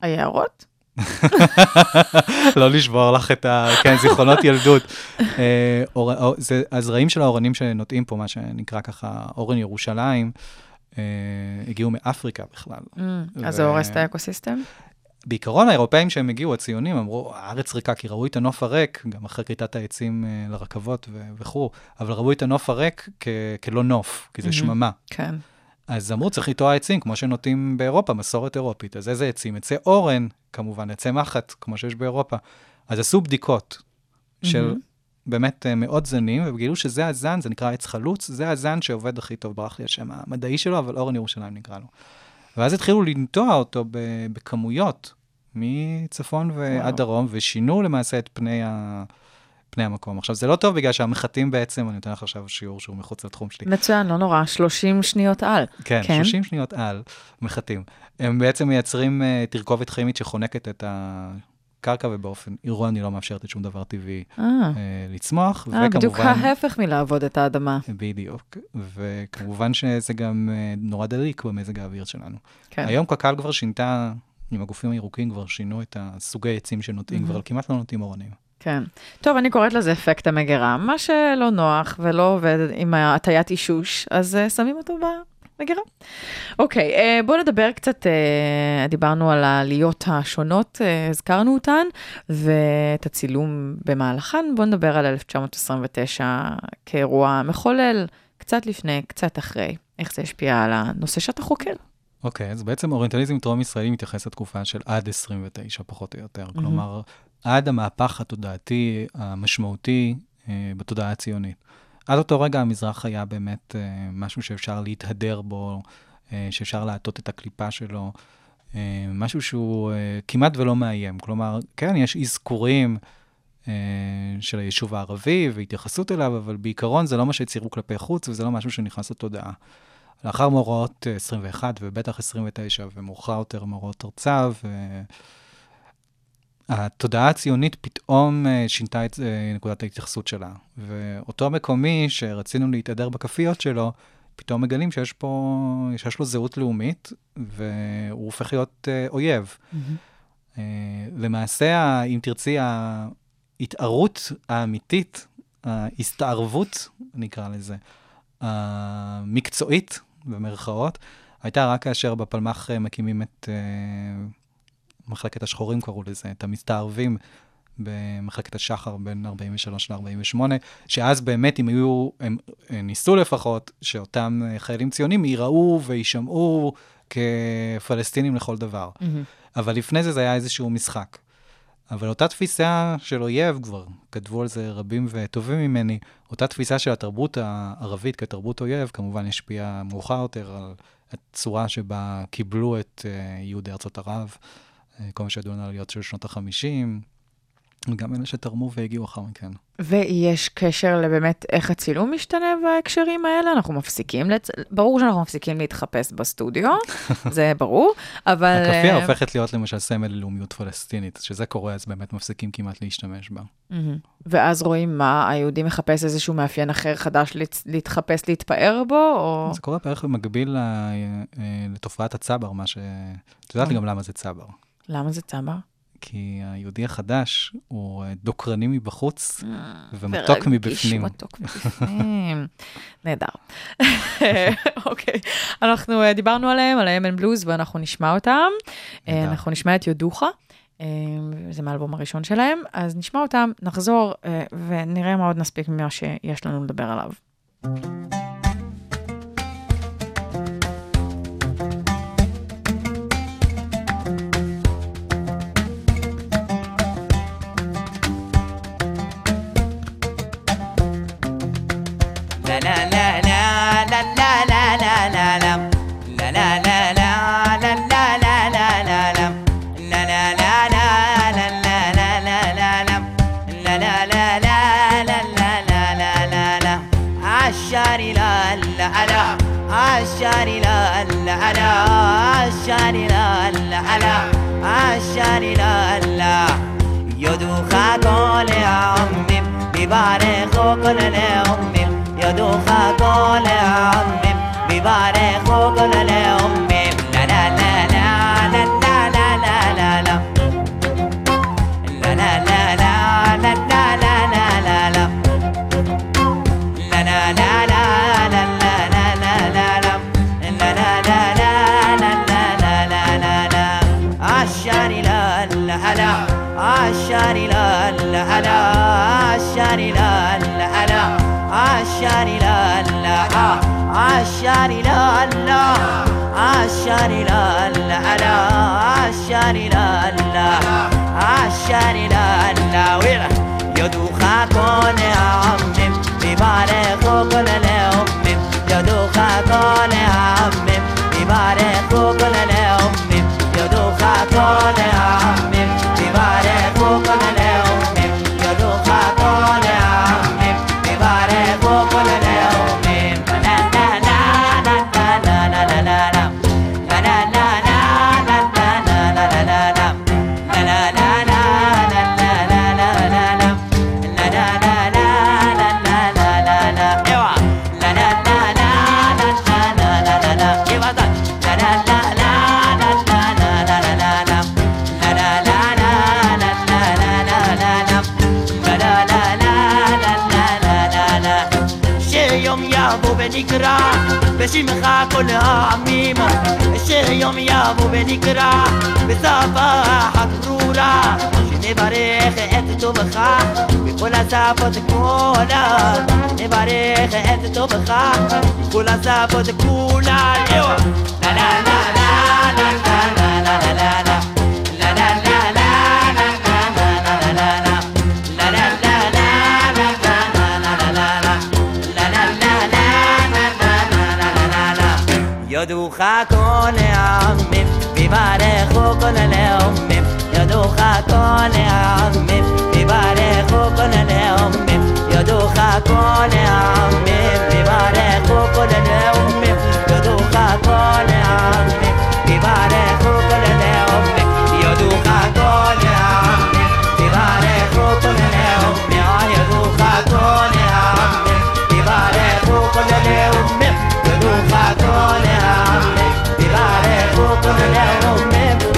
היערות? לא לשבור לך את ה... כן, זיכרונות ילדות. אה, הזרעים של האורנים שנוטעים פה, מה שנקרא ככה אורן ירושלים, הגיעו מאפריקה בכלל. Mm, אז זה הורס את האקוסיסטם? בעיקרון האירופאים שהם הגיעו, הציונים, אמרו, הארץ ריקה, כי ראו את הנוף הריק, גם אחרי כריתת העצים אה, לרכבות ו- וכו', אבל ראו את הנוף הריק כ- כלא נוף, כי זה מהמם. שממה. כן. אז אמרו, צריך לטוע עצים, כמו שנוטים באירופה, מסורת אירופית. אז איזה עצים? עצי אורן, כמובן, עצי מחט, כמו שיש באירופה. אז עשו בדיקות של מהמם. באמת אה, מאות זנים, וגילו שזה הזן, זה נקרא עץ חלוץ, זה הזן שעובד הכי טוב, ברח לי השם המדעי שלו, אבל אורן ירושלים נקרא לו. ואז התחילו לנטוע אותו בכמויות, מצפון ועד. דרום, ושינו למעשה את פני, ה... פני המקום. עכשיו, זה לא טוב בגלל שהמחטים בעצם, אני נותן לך עכשיו שיעור שהוא מחוץ לתחום שלי. מצוין, לא נורא, 30 שניות על. כן, כן. 30 שניות על מחטים. הם בעצם מייצרים uh, תרכובת כימית שחונקת את הקרקע, ובאופן אירוני לא מאפשרת לשום דבר טבעי אה, uh, לצמוח, אה, בדיוק וכמובן... ההפך מלעבוד את האדמה. בדיוק, וכמובן שזה גם uh, נורא דליק במזג האוויר שלנו. כן. היום קק"ל כבר שינתה, עם הגופים הירוקים כבר שינו את הסוגי עצים שנוטעים, כבר כמעט לא נוטעים אורנים. כן. טוב, אני קוראת לזה אפקט המגירה. מה שלא נוח ולא עובד עם הטיית אישוש, אז uh, שמים אותו במגירה. אוקיי, uh, בואו נדבר קצת, uh, דיברנו על העליות השונות, uh, הזכרנו אותן, ואת הצילום במהלכן. בואו נדבר על 1929 כאירוע מחולל, קצת לפני, קצת אחרי. איך זה השפיע על הנושא שאתה חוקר. אוקיי, אז בעצם אוריינטליזם טרום-ישראלי מתייחס לתקופה של עד 29, פחות או יותר. כלומר, עד המהפך התודעתי המשמעותי אה, בתודעה הציונית. עד אותו רגע המזרח היה באמת אה, משהו שאפשר להתהדר בו, אה, שאפשר להטות את הקליפה שלו, אה, משהו שהוא כמעט ולא מאיים. כלומר, כן, יש אזכורים של היישוב הערבי והתייחסות אליו, אבל בעיקרון זה לא מה שציירו כלפי חוץ, וזה לא משהו שנכנס לתודעה. לאחר מאורעות אה, 21, ובטח 29, ומאוחר יותר מאורעות ארצה, והתודעה הציונית פתאום אה, שינתה את אה, נקודת ההתייחסות שלה. ואותו מקומי שרצינו להתהדר בכפיות שלו, פתאום מגלים שיש פה, שיש לו זהות לאומית, והוא הופך להיות אה, אויב. אה, למעשה, אם תרצי, ההתערות האמיתית, ההסתערבות, נקרא לזה, המקצועית, במרכאות, הייתה רק כאשר בפלמ"ח מקימים את מחלקת השחורים, קראו לזה, את המסתערבים במחלקת השחר בין 43 ל-48, שאז באמת, אם היו, הם, הם ניסו לפחות, שאותם אה, חיילים ציונים ייראו ויישמעו כפלסטינים לכל דבר. אבל לפני זה זה היה איזשהו משחק. אבל אותה תפיסה של אויב, כבר כתבו על זה רבים וטובים ממני, אותה תפיסה של התרבות הערבית כתרבות אויב, כמובן השפיעה מאוחר יותר על הצורה שבה קיבלו את uh, יהודי ארצות ערב, כל מה שידעו על העליות של שנות ה-50, וגם אלה שתרמו והגיעו אחר מכן. ויש קשר לבאמת איך הצילום משתנה בהקשרים האלה? אנחנו מפסיקים, לצ... ברור שאנחנו מפסיקים להתחפש בסטודיו, זה ברור, אבל... הכאפיה אה, הופכת להיות למשל סמל ללאומיות פלסטינית, שזה קורה, אז באמת מפסיקים כמעט להשתמש בה. ואז רואים מה, היהודי מחפש איזשהו מאפיין אחר חדש להת- להתחפש, להתפאר בו, או... זה קורה בערך במקביל אה, לתופעת הצבר, מה ש... את יודעת אה. גם למה זה צבר. למה זה צבר? כי היהודי החדש הוא אה, דוקרני מבחוץ ומתוק ורגיש מבפנים. מתוק מבפנים. נהדר. אוקיי, אנחנו אה, דיברנו עליהם, על האמן בלוז, ואנחנו נשמע אותם. אה. אנחנו נשמע את יודוחה. אה, זה מהאלבום הראשון שלהם, אז נשמע אותם, נחזור אה, ונראה מה עוד נספיק ממה שיש לנו לדבר עליו. على عشان لا يا أمي عمي بيبارخوا كل عمي يدوخا كل عمي بيبارخوا كل عمي عشاني لا لا عشاني لا لا لا عشاني لا لا عشاني لا لا ويلا يدوخاكم يا عمم ببارخكم يدو خاكون يا عمي ببالي خوكو مشامخها كلها عميمة. الشي الشهيوم يابو بنكرة بصفاح مرورة شيني باريخ أنت تبخا بكل صافة كولا. شيني باريخ أنت تبخا بكل صافة كولا. أيوه. لا لا لا. يدوخك كون يا عمي بيبارخوكن لأمي يدوخك كون يا عمي بيبارخوكن لأمي يدوخك كون يا عمي بيبارخوكن لأمي يدوخك كون يا عمي بيبارخوكن لأمي يدوخك كون يا عمي بيبارخوكن لأمي يدوخك كون يا عمي بيبارخوكن لأمي يدوخك كون يا coming down on remember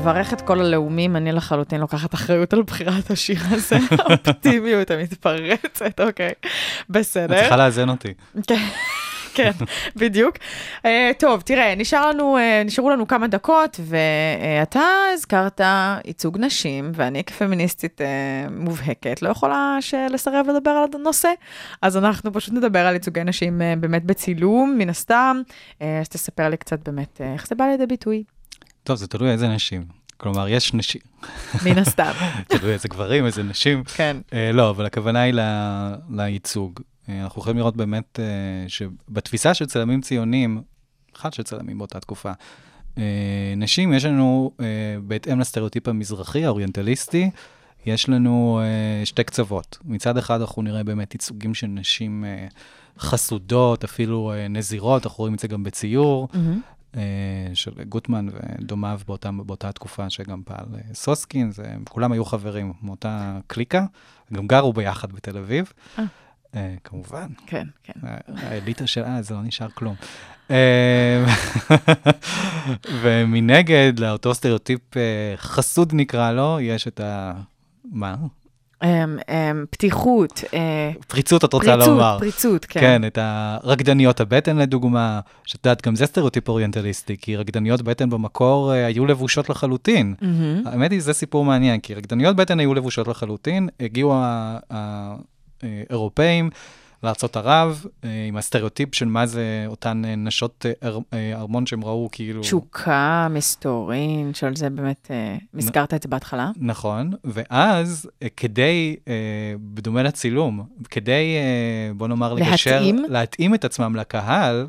לברך את כל הלאומים, אני לחלוטין לוקחת אחריות על בחירת השיר הזה, האופטימיות המתפרצת, אוקיי, את בסדר. צריכה לאזן אותי. כן, כן, בדיוק. Uh, טוב, תראה, נשאר לנו, uh, נשארו לנו כמה דקות, ואתה הזכרת ייצוג נשים, ואני כפמיניסטית uh, מובהקת לא יכולה לסרב לדבר על הנושא, אז אנחנו פשוט נדבר על ייצוגי נשים uh, באמת בצילום, מן הסתם. Uh, אז תספר לי קצת באמת uh, איך זה בא לידי ביטוי, טוב, זה תלוי איזה נשים. כלומר, יש נשים, מן הסתם. תלוי איזה גברים, איזה נשים. כן. אה, לא, אבל הכוונה היא ל- לייצוג. אה, אנחנו יכולים לראות באמת אה, שבתפיסה של צלמים ציונים, אחד של צלמים באותה תקופה, אה, נשים, יש לנו, אה, בהתאם לסטריאוטיפ המזרחי, האוריינטליסטי, יש לנו אה, שתי קצוות. מצד אחד אנחנו נראה באמת ייצוגים של נשים אה, חסודות, אפילו אה, נזירות, אנחנו רואים את זה גם בציור. מהמם. אה, של גוטמן ודומיו באותה, באותה תקופה שגם פעל אה, סוסקין, זה, כולם היו חברים מאותה קליקה, גם גרו ביחד בתל אביב, אה. כמובן. כן, כן. האליטה של אז, זה לא נשאר כלום. ומנגד, לאותו סטריאוטיפ חסוד נקרא לו, יש את ה... מה? אמ, אמ, פתיחות, אה, פריצות את רוצה פריצות, לומר. פריצות, כן. כן, את הרקדניות הבטן לדוגמה, שאת יודעת, גם זה סטריאוטיפ אוריינטליסטי, כי רקדניות בטן במקור אה, היו לבושות לחלוטין. האמת היא, זה סיפור מעניין, כי רקדניות בטן היו לבושות לחלוטין, הגיעו ה- ה- האירופאים לארצות ערב, אה, עם הסטריאוטיפ של מה זה אותן אה, נשות אה, אר- ארמון שהם ראו כאילו... תשוקה, מסתורין, שעל זה באמת הזכרת את זה בהתחלה. נכון, ואז כדי, בדומה לצילום, כדי, בוא נאמר, לגשר, להתאים? להתאים את עצמם לקהל,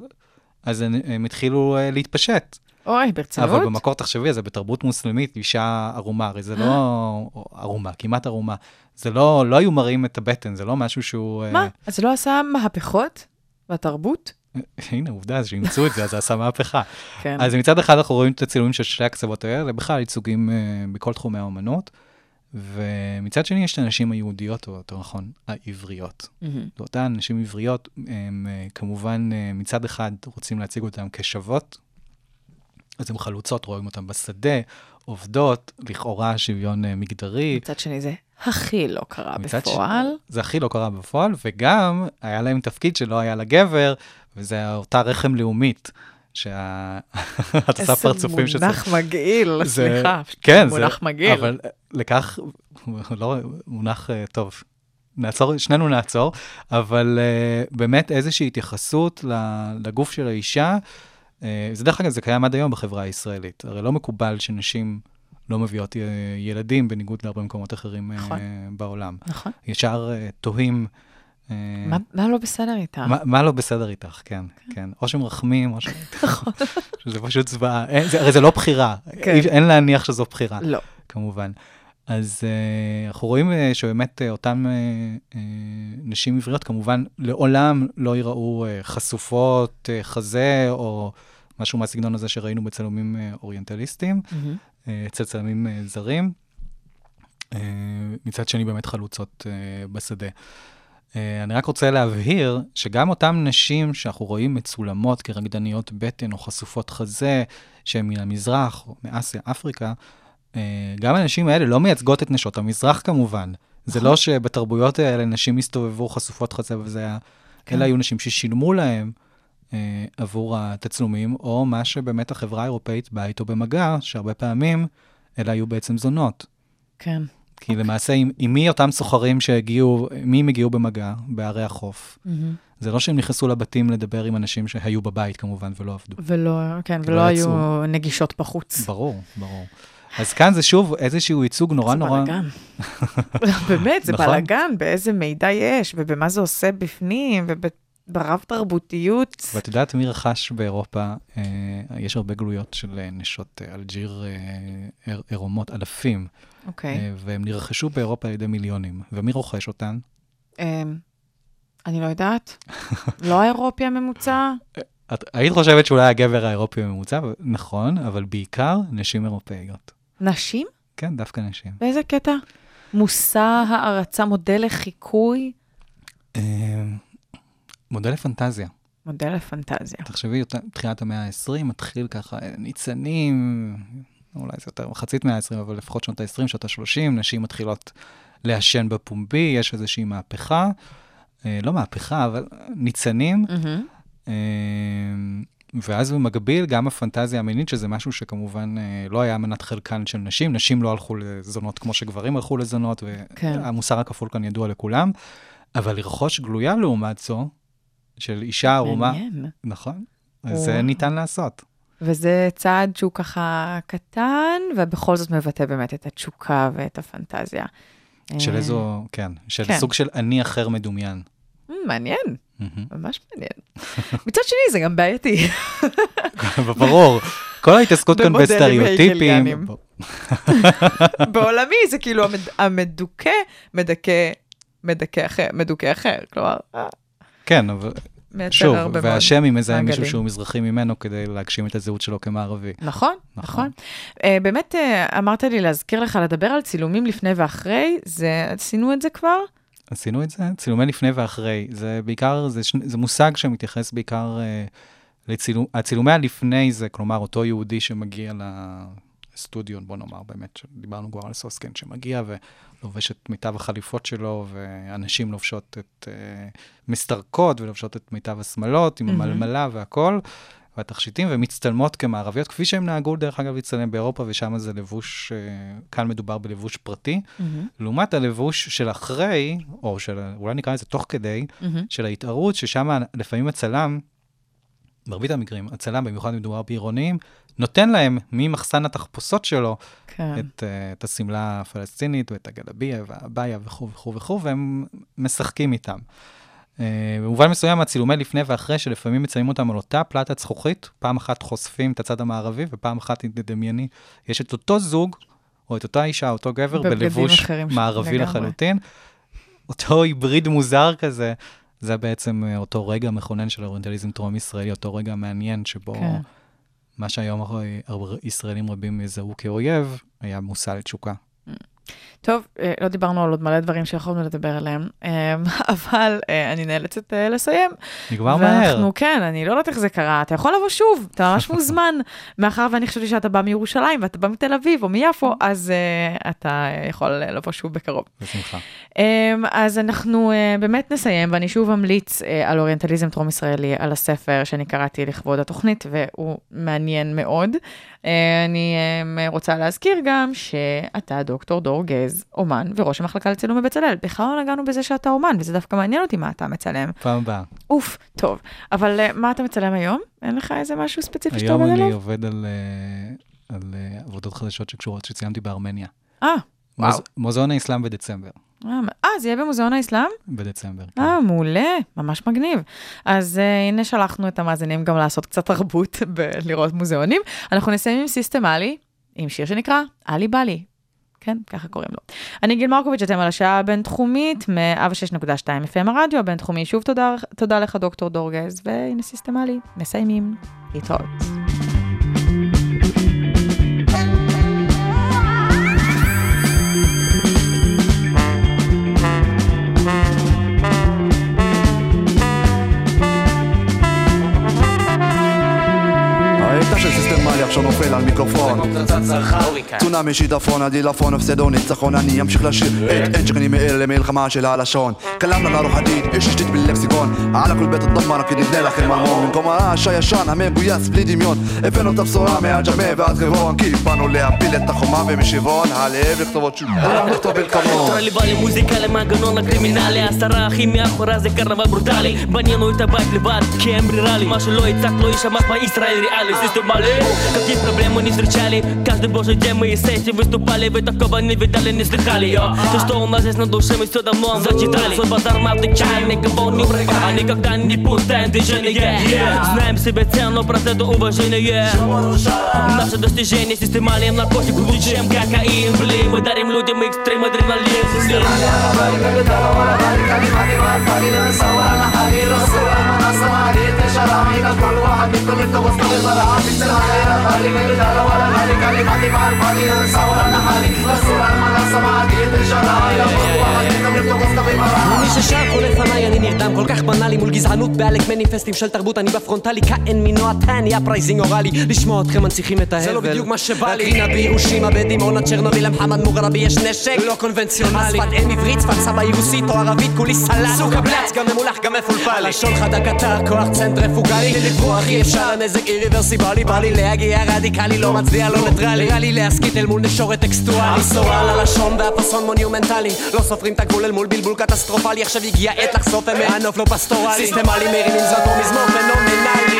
אז הם, הם התחילו להתפשט. אוי, ברצינות? אבל במקור תחשבי זה, בתרבות מוסלמית, אישה ערומה, הרי זה לא ערומה, כמעט ערומה. זה לא, לא היו מראים את הבטן, זה לא משהו שהוא... אה, מה? אז זה לא עשה מהפכות בתרבות? הנה, עובדה, אז שאימצו את זה, אז זה עשה מהפכה. כן. אז מצד אחד אנחנו רואים את הצילומים של שתי הקצוות האלה, בכלל ייצוגים אה, בכל תחומי האומנות, ומצד שני יש את הנשים היהודיות, או יותר נכון, העבריות. מהמם. ואותן נשים עבריות, הם אה, כמובן מצד אחד רוצים להציג אותן כשוות, אז הן חלוצות, רואים אותן בשדה, עובדות, לכאורה שוויון מגדרי. מצד שני זה הכי לא קרה מצד ש- בפועל. זה הכי לא קרה בפועל, וגם היה להם תפקיד שלא היה לגבר, וזה אותה רחם לאומית, שה... את עושה פרצופים איזה מונח מגעיל, סליחה. כן, זה... מונח מגעיל. אבל לכך, לא מונח אה, טוב. נעצור, שנינו נעצור, אבל uh, באמת איזושהי התייחסות לגוף של האישה, uh, זה דרך אגב, זה קיים עד היום בחברה הישראלית. הרי לא מקובל שנשים לא מביאות אה, ילדים, בניגוד להרבה מקומות אחרים אה, נכון. בעולם. נכון. ישר אה, תוהים. מה- מה לא בסדר איתה? מה, מה לא בסדר איתך, כן, כן. או שמרחמים, או ש... שזה פשוט זוועה. הרי זה לא בחירה. כן. אי- אין להניח שזו בחירה, לא. כמובן. אז uh, אנחנו רואים uh, שבאמת uh, אותן uh, uh, נשים עבריות כמובן לעולם לא ייראו uh, חשופות uh, חזה או משהו מהסגנון הזה שראינו בצלמים uh, אוריינטליסטיים, מהמם. Uh, אצל צלמים uh, זרים. Uh, מצד שני באמת חלוצות בשדה. אני רק רוצה להבהיר שגם אותן נשים שאנחנו רואים מצולמות כרקדניות בטן או חשופות חזה, שהן מן המזרח או מאסיה, אפריקה, גם הנשים האלה לא מייצגות את נשות המזרח כמובן. זה לא שבתרבויות האלה נשים הסתובבו חשופות חזה וזה היה, כן. אלא היו נשים ששילמו להם עבור התצלומים, או מה שבאמת החברה האירופאית באה איתו במגע, שהרבה פעמים אלה היו בעצם זונות. כן. כי למעשה, עם, עם מי אותם סוחרים שהגיעו, מי הם הגיעו במגע בערי החוף? מהמם. זה לא שהם נכנסו לבתים לדבר עם אנשים שהיו בבית כמובן ולא עבדו. ולא, כן, ולא לא היו יצאו. נגישות בחוץ. ברור, ברור. אז כאן זה שוב איזשהו ייצוג נורא זה נורא... בלאגן. באמת, זה נכון. בלאגן, באיזה מידע יש, ובמה זה עושה בפנים, וברב תרבותיות. ואת יודעת מי רכש באירופה? אה, יש הרבה גלויות של אה, נשות אה, אלג'יר אה, ער- עירומות, אלפים, אוקיי. אה, והם נרכשו באירופה על ידי מיליונים. ומי רוכש אותן? אמ, אני לא יודעת. לא האירופי הממוצע? את היית חושבת שאולי הגבר האירופי הממוצע, נכון, אבל בעיקר נשים אירופאיות. נשים? כן, דווקא נשים. באיזה קטע? מושא, הערצה, מודל לחיקוי? מודל לפנטזיה. מודל לפנטזיה. תחשבי, תחילת המאה ה-20, מתחיל ככה אה, ניצנים, אולי זה יותר מחצית מאה ה-20, אבל לפחות שנות ה-20, שנות ה-30, נשים מתחילות לעשן בפומבי, יש איזושהי מהפכה, אה, לא מהפכה, אבל ניצנים, מהמם. אה, ואז במקביל גם הפנטזיה המינית, שזה משהו שכמובן אה, לא היה מנת חלקן של נשים, נשים לא הלכו לזונות כמו שגברים הלכו לזונות, כן. והמוסר הכפול כאן ידוע לכולם, אבל לרכוש גלויה לעומת זו, של אישה ערומה, מעניין. נכון, אז זה. ניתן לעשות. וזה צעד שהוא ככה קטן, ובכל זאת מבטא באמת את התשוקה ואת הפנטזיה. של אה, איזו, כן, של כן. סוג של אני אחר מדומיין. מ, מעניין. ממש מעניין. מצד שני, זה גם בעייתי. ברור, כל ההתעסקות כאן בסטריאוטיפים. בעולמי זה כאילו המד- המדוכא מדכא, מדכא אחר, מדוכא אחר. כלומר, אה, כן, אבל שוב, מאוד. והשמי מזהה מישהו. שהוא מזרחי ממנו כדי להגשים את הזהות שלו כמערבי. נכון, נכון. נכון. אה, באמת אה, אמרת לי להזכיר לך לדבר על צילומים לפני ואחרי, זה, עשינו את זה כבר? עשינו את זה? צילומי לפני ואחרי. זה בעיקר, זה, שני- זה מושג שמתייחס בעיקר אה, לצילום, הצילומי הלפני זה, כלומר, אותו יהודי שמגיע לסטודיו, בוא נאמר, באמת, דיברנו כבר על סוסקן, שמגיע ולובש את מיטב החליפות שלו, ואנשים לובשות את, אה, מסתרקות ולובשות את מיטב השמלות, עם. המלמלה והכול. והתכשיטים, ומצטלמות כמערביות, כפי שהם נהגו, דרך אגב, להצטלם באירופה, ושם זה לבוש, אה, כאן מדובר בלבוש פרטי. לעומת הלבוש של אחרי, או של, אולי נקרא לזה תוך כדי, מהמם. של ההתערות, ששם לפעמים הצלם, מרבית המקרים, הצלם, במיוחד אם מדובר בעירוניים, נותן להם ממחסן התחפושות שלו כן. את, uh, את השמלה הפלסטינית ואת הגלביה והבעיה וכו' וכו' וכו', והם משחקים איתם. אה, במובן מסוים, הצילומי לפני ואחרי, שלפעמים מצלמים אותם על אותה פלטת זכוכית, פעם אחת חושפים את הצד המערבי, ופעם אחת, אם תדמייני, יש את אותו זוג, או את אותה אישה, אותו גבר, בלבוש מערבי לגמרי. לחלוטין. אותו היבריד מוזר כזה, זה בעצם אה, אותו רגע מכונן של האוריינטליזם טרום-ישראלי, אותו רגע מעניין שבו כן. מה שהיום ישראלים רבים יזהו כאויב, היה מושא לתשוקה. טוב, אה, לא דיברנו על עוד מלא דברים שיכולנו לדבר עליהם, אה, אבל אה, אני נאלצת אה, לסיים. נגמר מהר. ואנחנו, כן, אני לא יודעת איך זה קרה, אתה יכול לבוא שוב, אתה ממש מוזמן. מאחר ואני חשבתי שאתה בא מירושלים ואתה בא מתל אביב או מיפו, אז uh, אתה יכול לבוא שוב בקרוב. בשמחה. Um, אז אנחנו uh, באמת נסיים, ואני שוב אמליץ uh, על אוריינטליזם טרום-ישראלי, על הספר שאני קראתי לכבוד התוכנית, והוא מעניין מאוד. Uh, אני um, רוצה להזכיר גם שאתה דוקטור דור גז, אומן וראש המחלקה לצילום בבצלאל. בכלל לא נגענו בזה שאתה אומן, וזה דווקא מעניין אותי מה אתה מצלם. פעם הבאה. אוף, טוב. אבל uh, מה אתה מצלם היום? אין לך איזה משהו ספציפי שאתה היום עובד אני עליו? עובד על, אה, על אה, עבודות חדשות שקשורות, שציימתי בארמניה. אה, וואו. מוז- מוזיאון האסלאם בדצמבר. אה, זה יהיה במוזיאון האסלאם? בדצמבר. כן. אה, מעולה, ממש מגניב. אז uh, הנה שלחנו את המאזינים גם לעשות קצת תרבות בלראות מוזיאונים. אנחנו נסיים עם סיסטמלי, עם שיר שנקרא עלי בלי. כן, ככה קוראים לו. אני גיל מרקוביץ', אתם על השעה הבינתחומית, מאב 6.2 FM הרדיו הבינתחומי. שוב תודה, תודה לך, דוקטור דורגז, והנה סיסטמלי, מסיימים. להתראות. לי עכשיו נופל על מיקרופון. צונאמי שיטפון הדילפון הפסדו ניצחון אני אמשיך לשיר. אה. את אין שכני מאלה למלחמה של הלשון. כלמנה לרוח עתיד יש אשתית בלקסיקון. על הכל בית הדמר כי נבנה לכם המון במקום הרעש הישן המגויס בלי דמיון. הבאנו את הבשורה מהג'מא ועד חברון כי באנו להפיל את החומה ומשיבון. הלב לכתובות שוב אנחנו אה. נכתובל כמוהו למוזיקה למנגנון הקרימינלי. עשרה אחים מאחורה זה קרנבל ברוטלי. בנינו את הבית לבד כי אין ברירה לי. מה שלא הצעת לא יישמע מה ישראל ריאלי. סיסטום מלא Какие проблемы не встречали Каждый божий день мы с этим выступали Вы такого не видали, не слыхали йо. То, что у нас здесь на душе, мы все давно зачитали Свой базар мы отвечаем, никого не А никогда не путаем движение Знаем себе цену, проценту уважения Наше достижение системалием наркотик Лучше, чем кокаин, блин Мы дарим людям экстрим, адреналин السما ليه تشرع كل واحد منكم انتوا بصوا في السرعة خلي من الدار ولا غالي كلماتي مع الفاضي انسى انا حالي الصورة على السما ليه تشرع عينك كل واحد منكم انتوا بصوا للزرعة מי ששר כל לפניי אני נרדם כל כך בנאלי מול גזענות בעלק מניפסטים של תרבות אני בפרונטלי כאין מנוע טניה פרייזינג אוראלי לשמוע אתכם מנציחים את ההבל זה לא בדיוק מה שבא לי הקרינה בירושימה בדימונה צ'רנוביל למחמד מוגרבי יש נשק לא קונבנציונלי אז שפת אם עברית שפת סבא יבוסית או ערבית כולי סלאט סוכה בלאץ גם ממולח גם מפולפל לשון חדה קטר כוח צנטריפוגלי לברוח אי אפשר הנזק איריברסיבלי בא לי להגיע רדיקלי לא מצביע לא ניטרלי. נראה לי להסכית אל מול נשורת טקסטואלי. מסורה על הלשון והפסון מונומנטלי לא סופרים את הגבול אל מול בלבול קטסטרופלי. עכשיו הגיע עת לחשוף מהנוף לא פסטורלי. סיסטמלי מרימים זרקור מזמור פנומנלי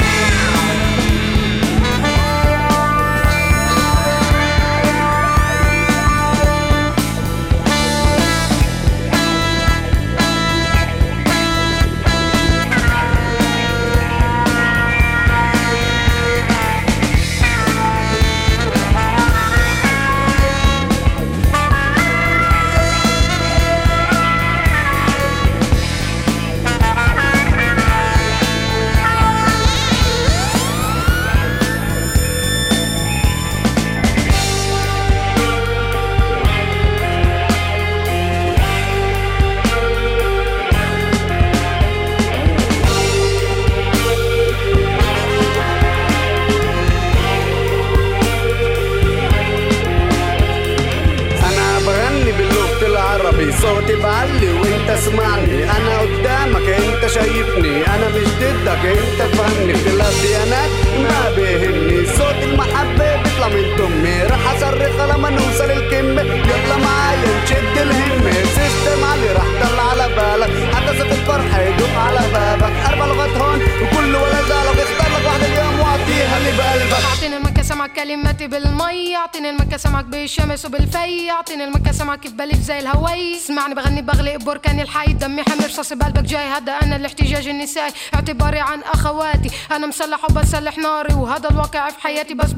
get the bus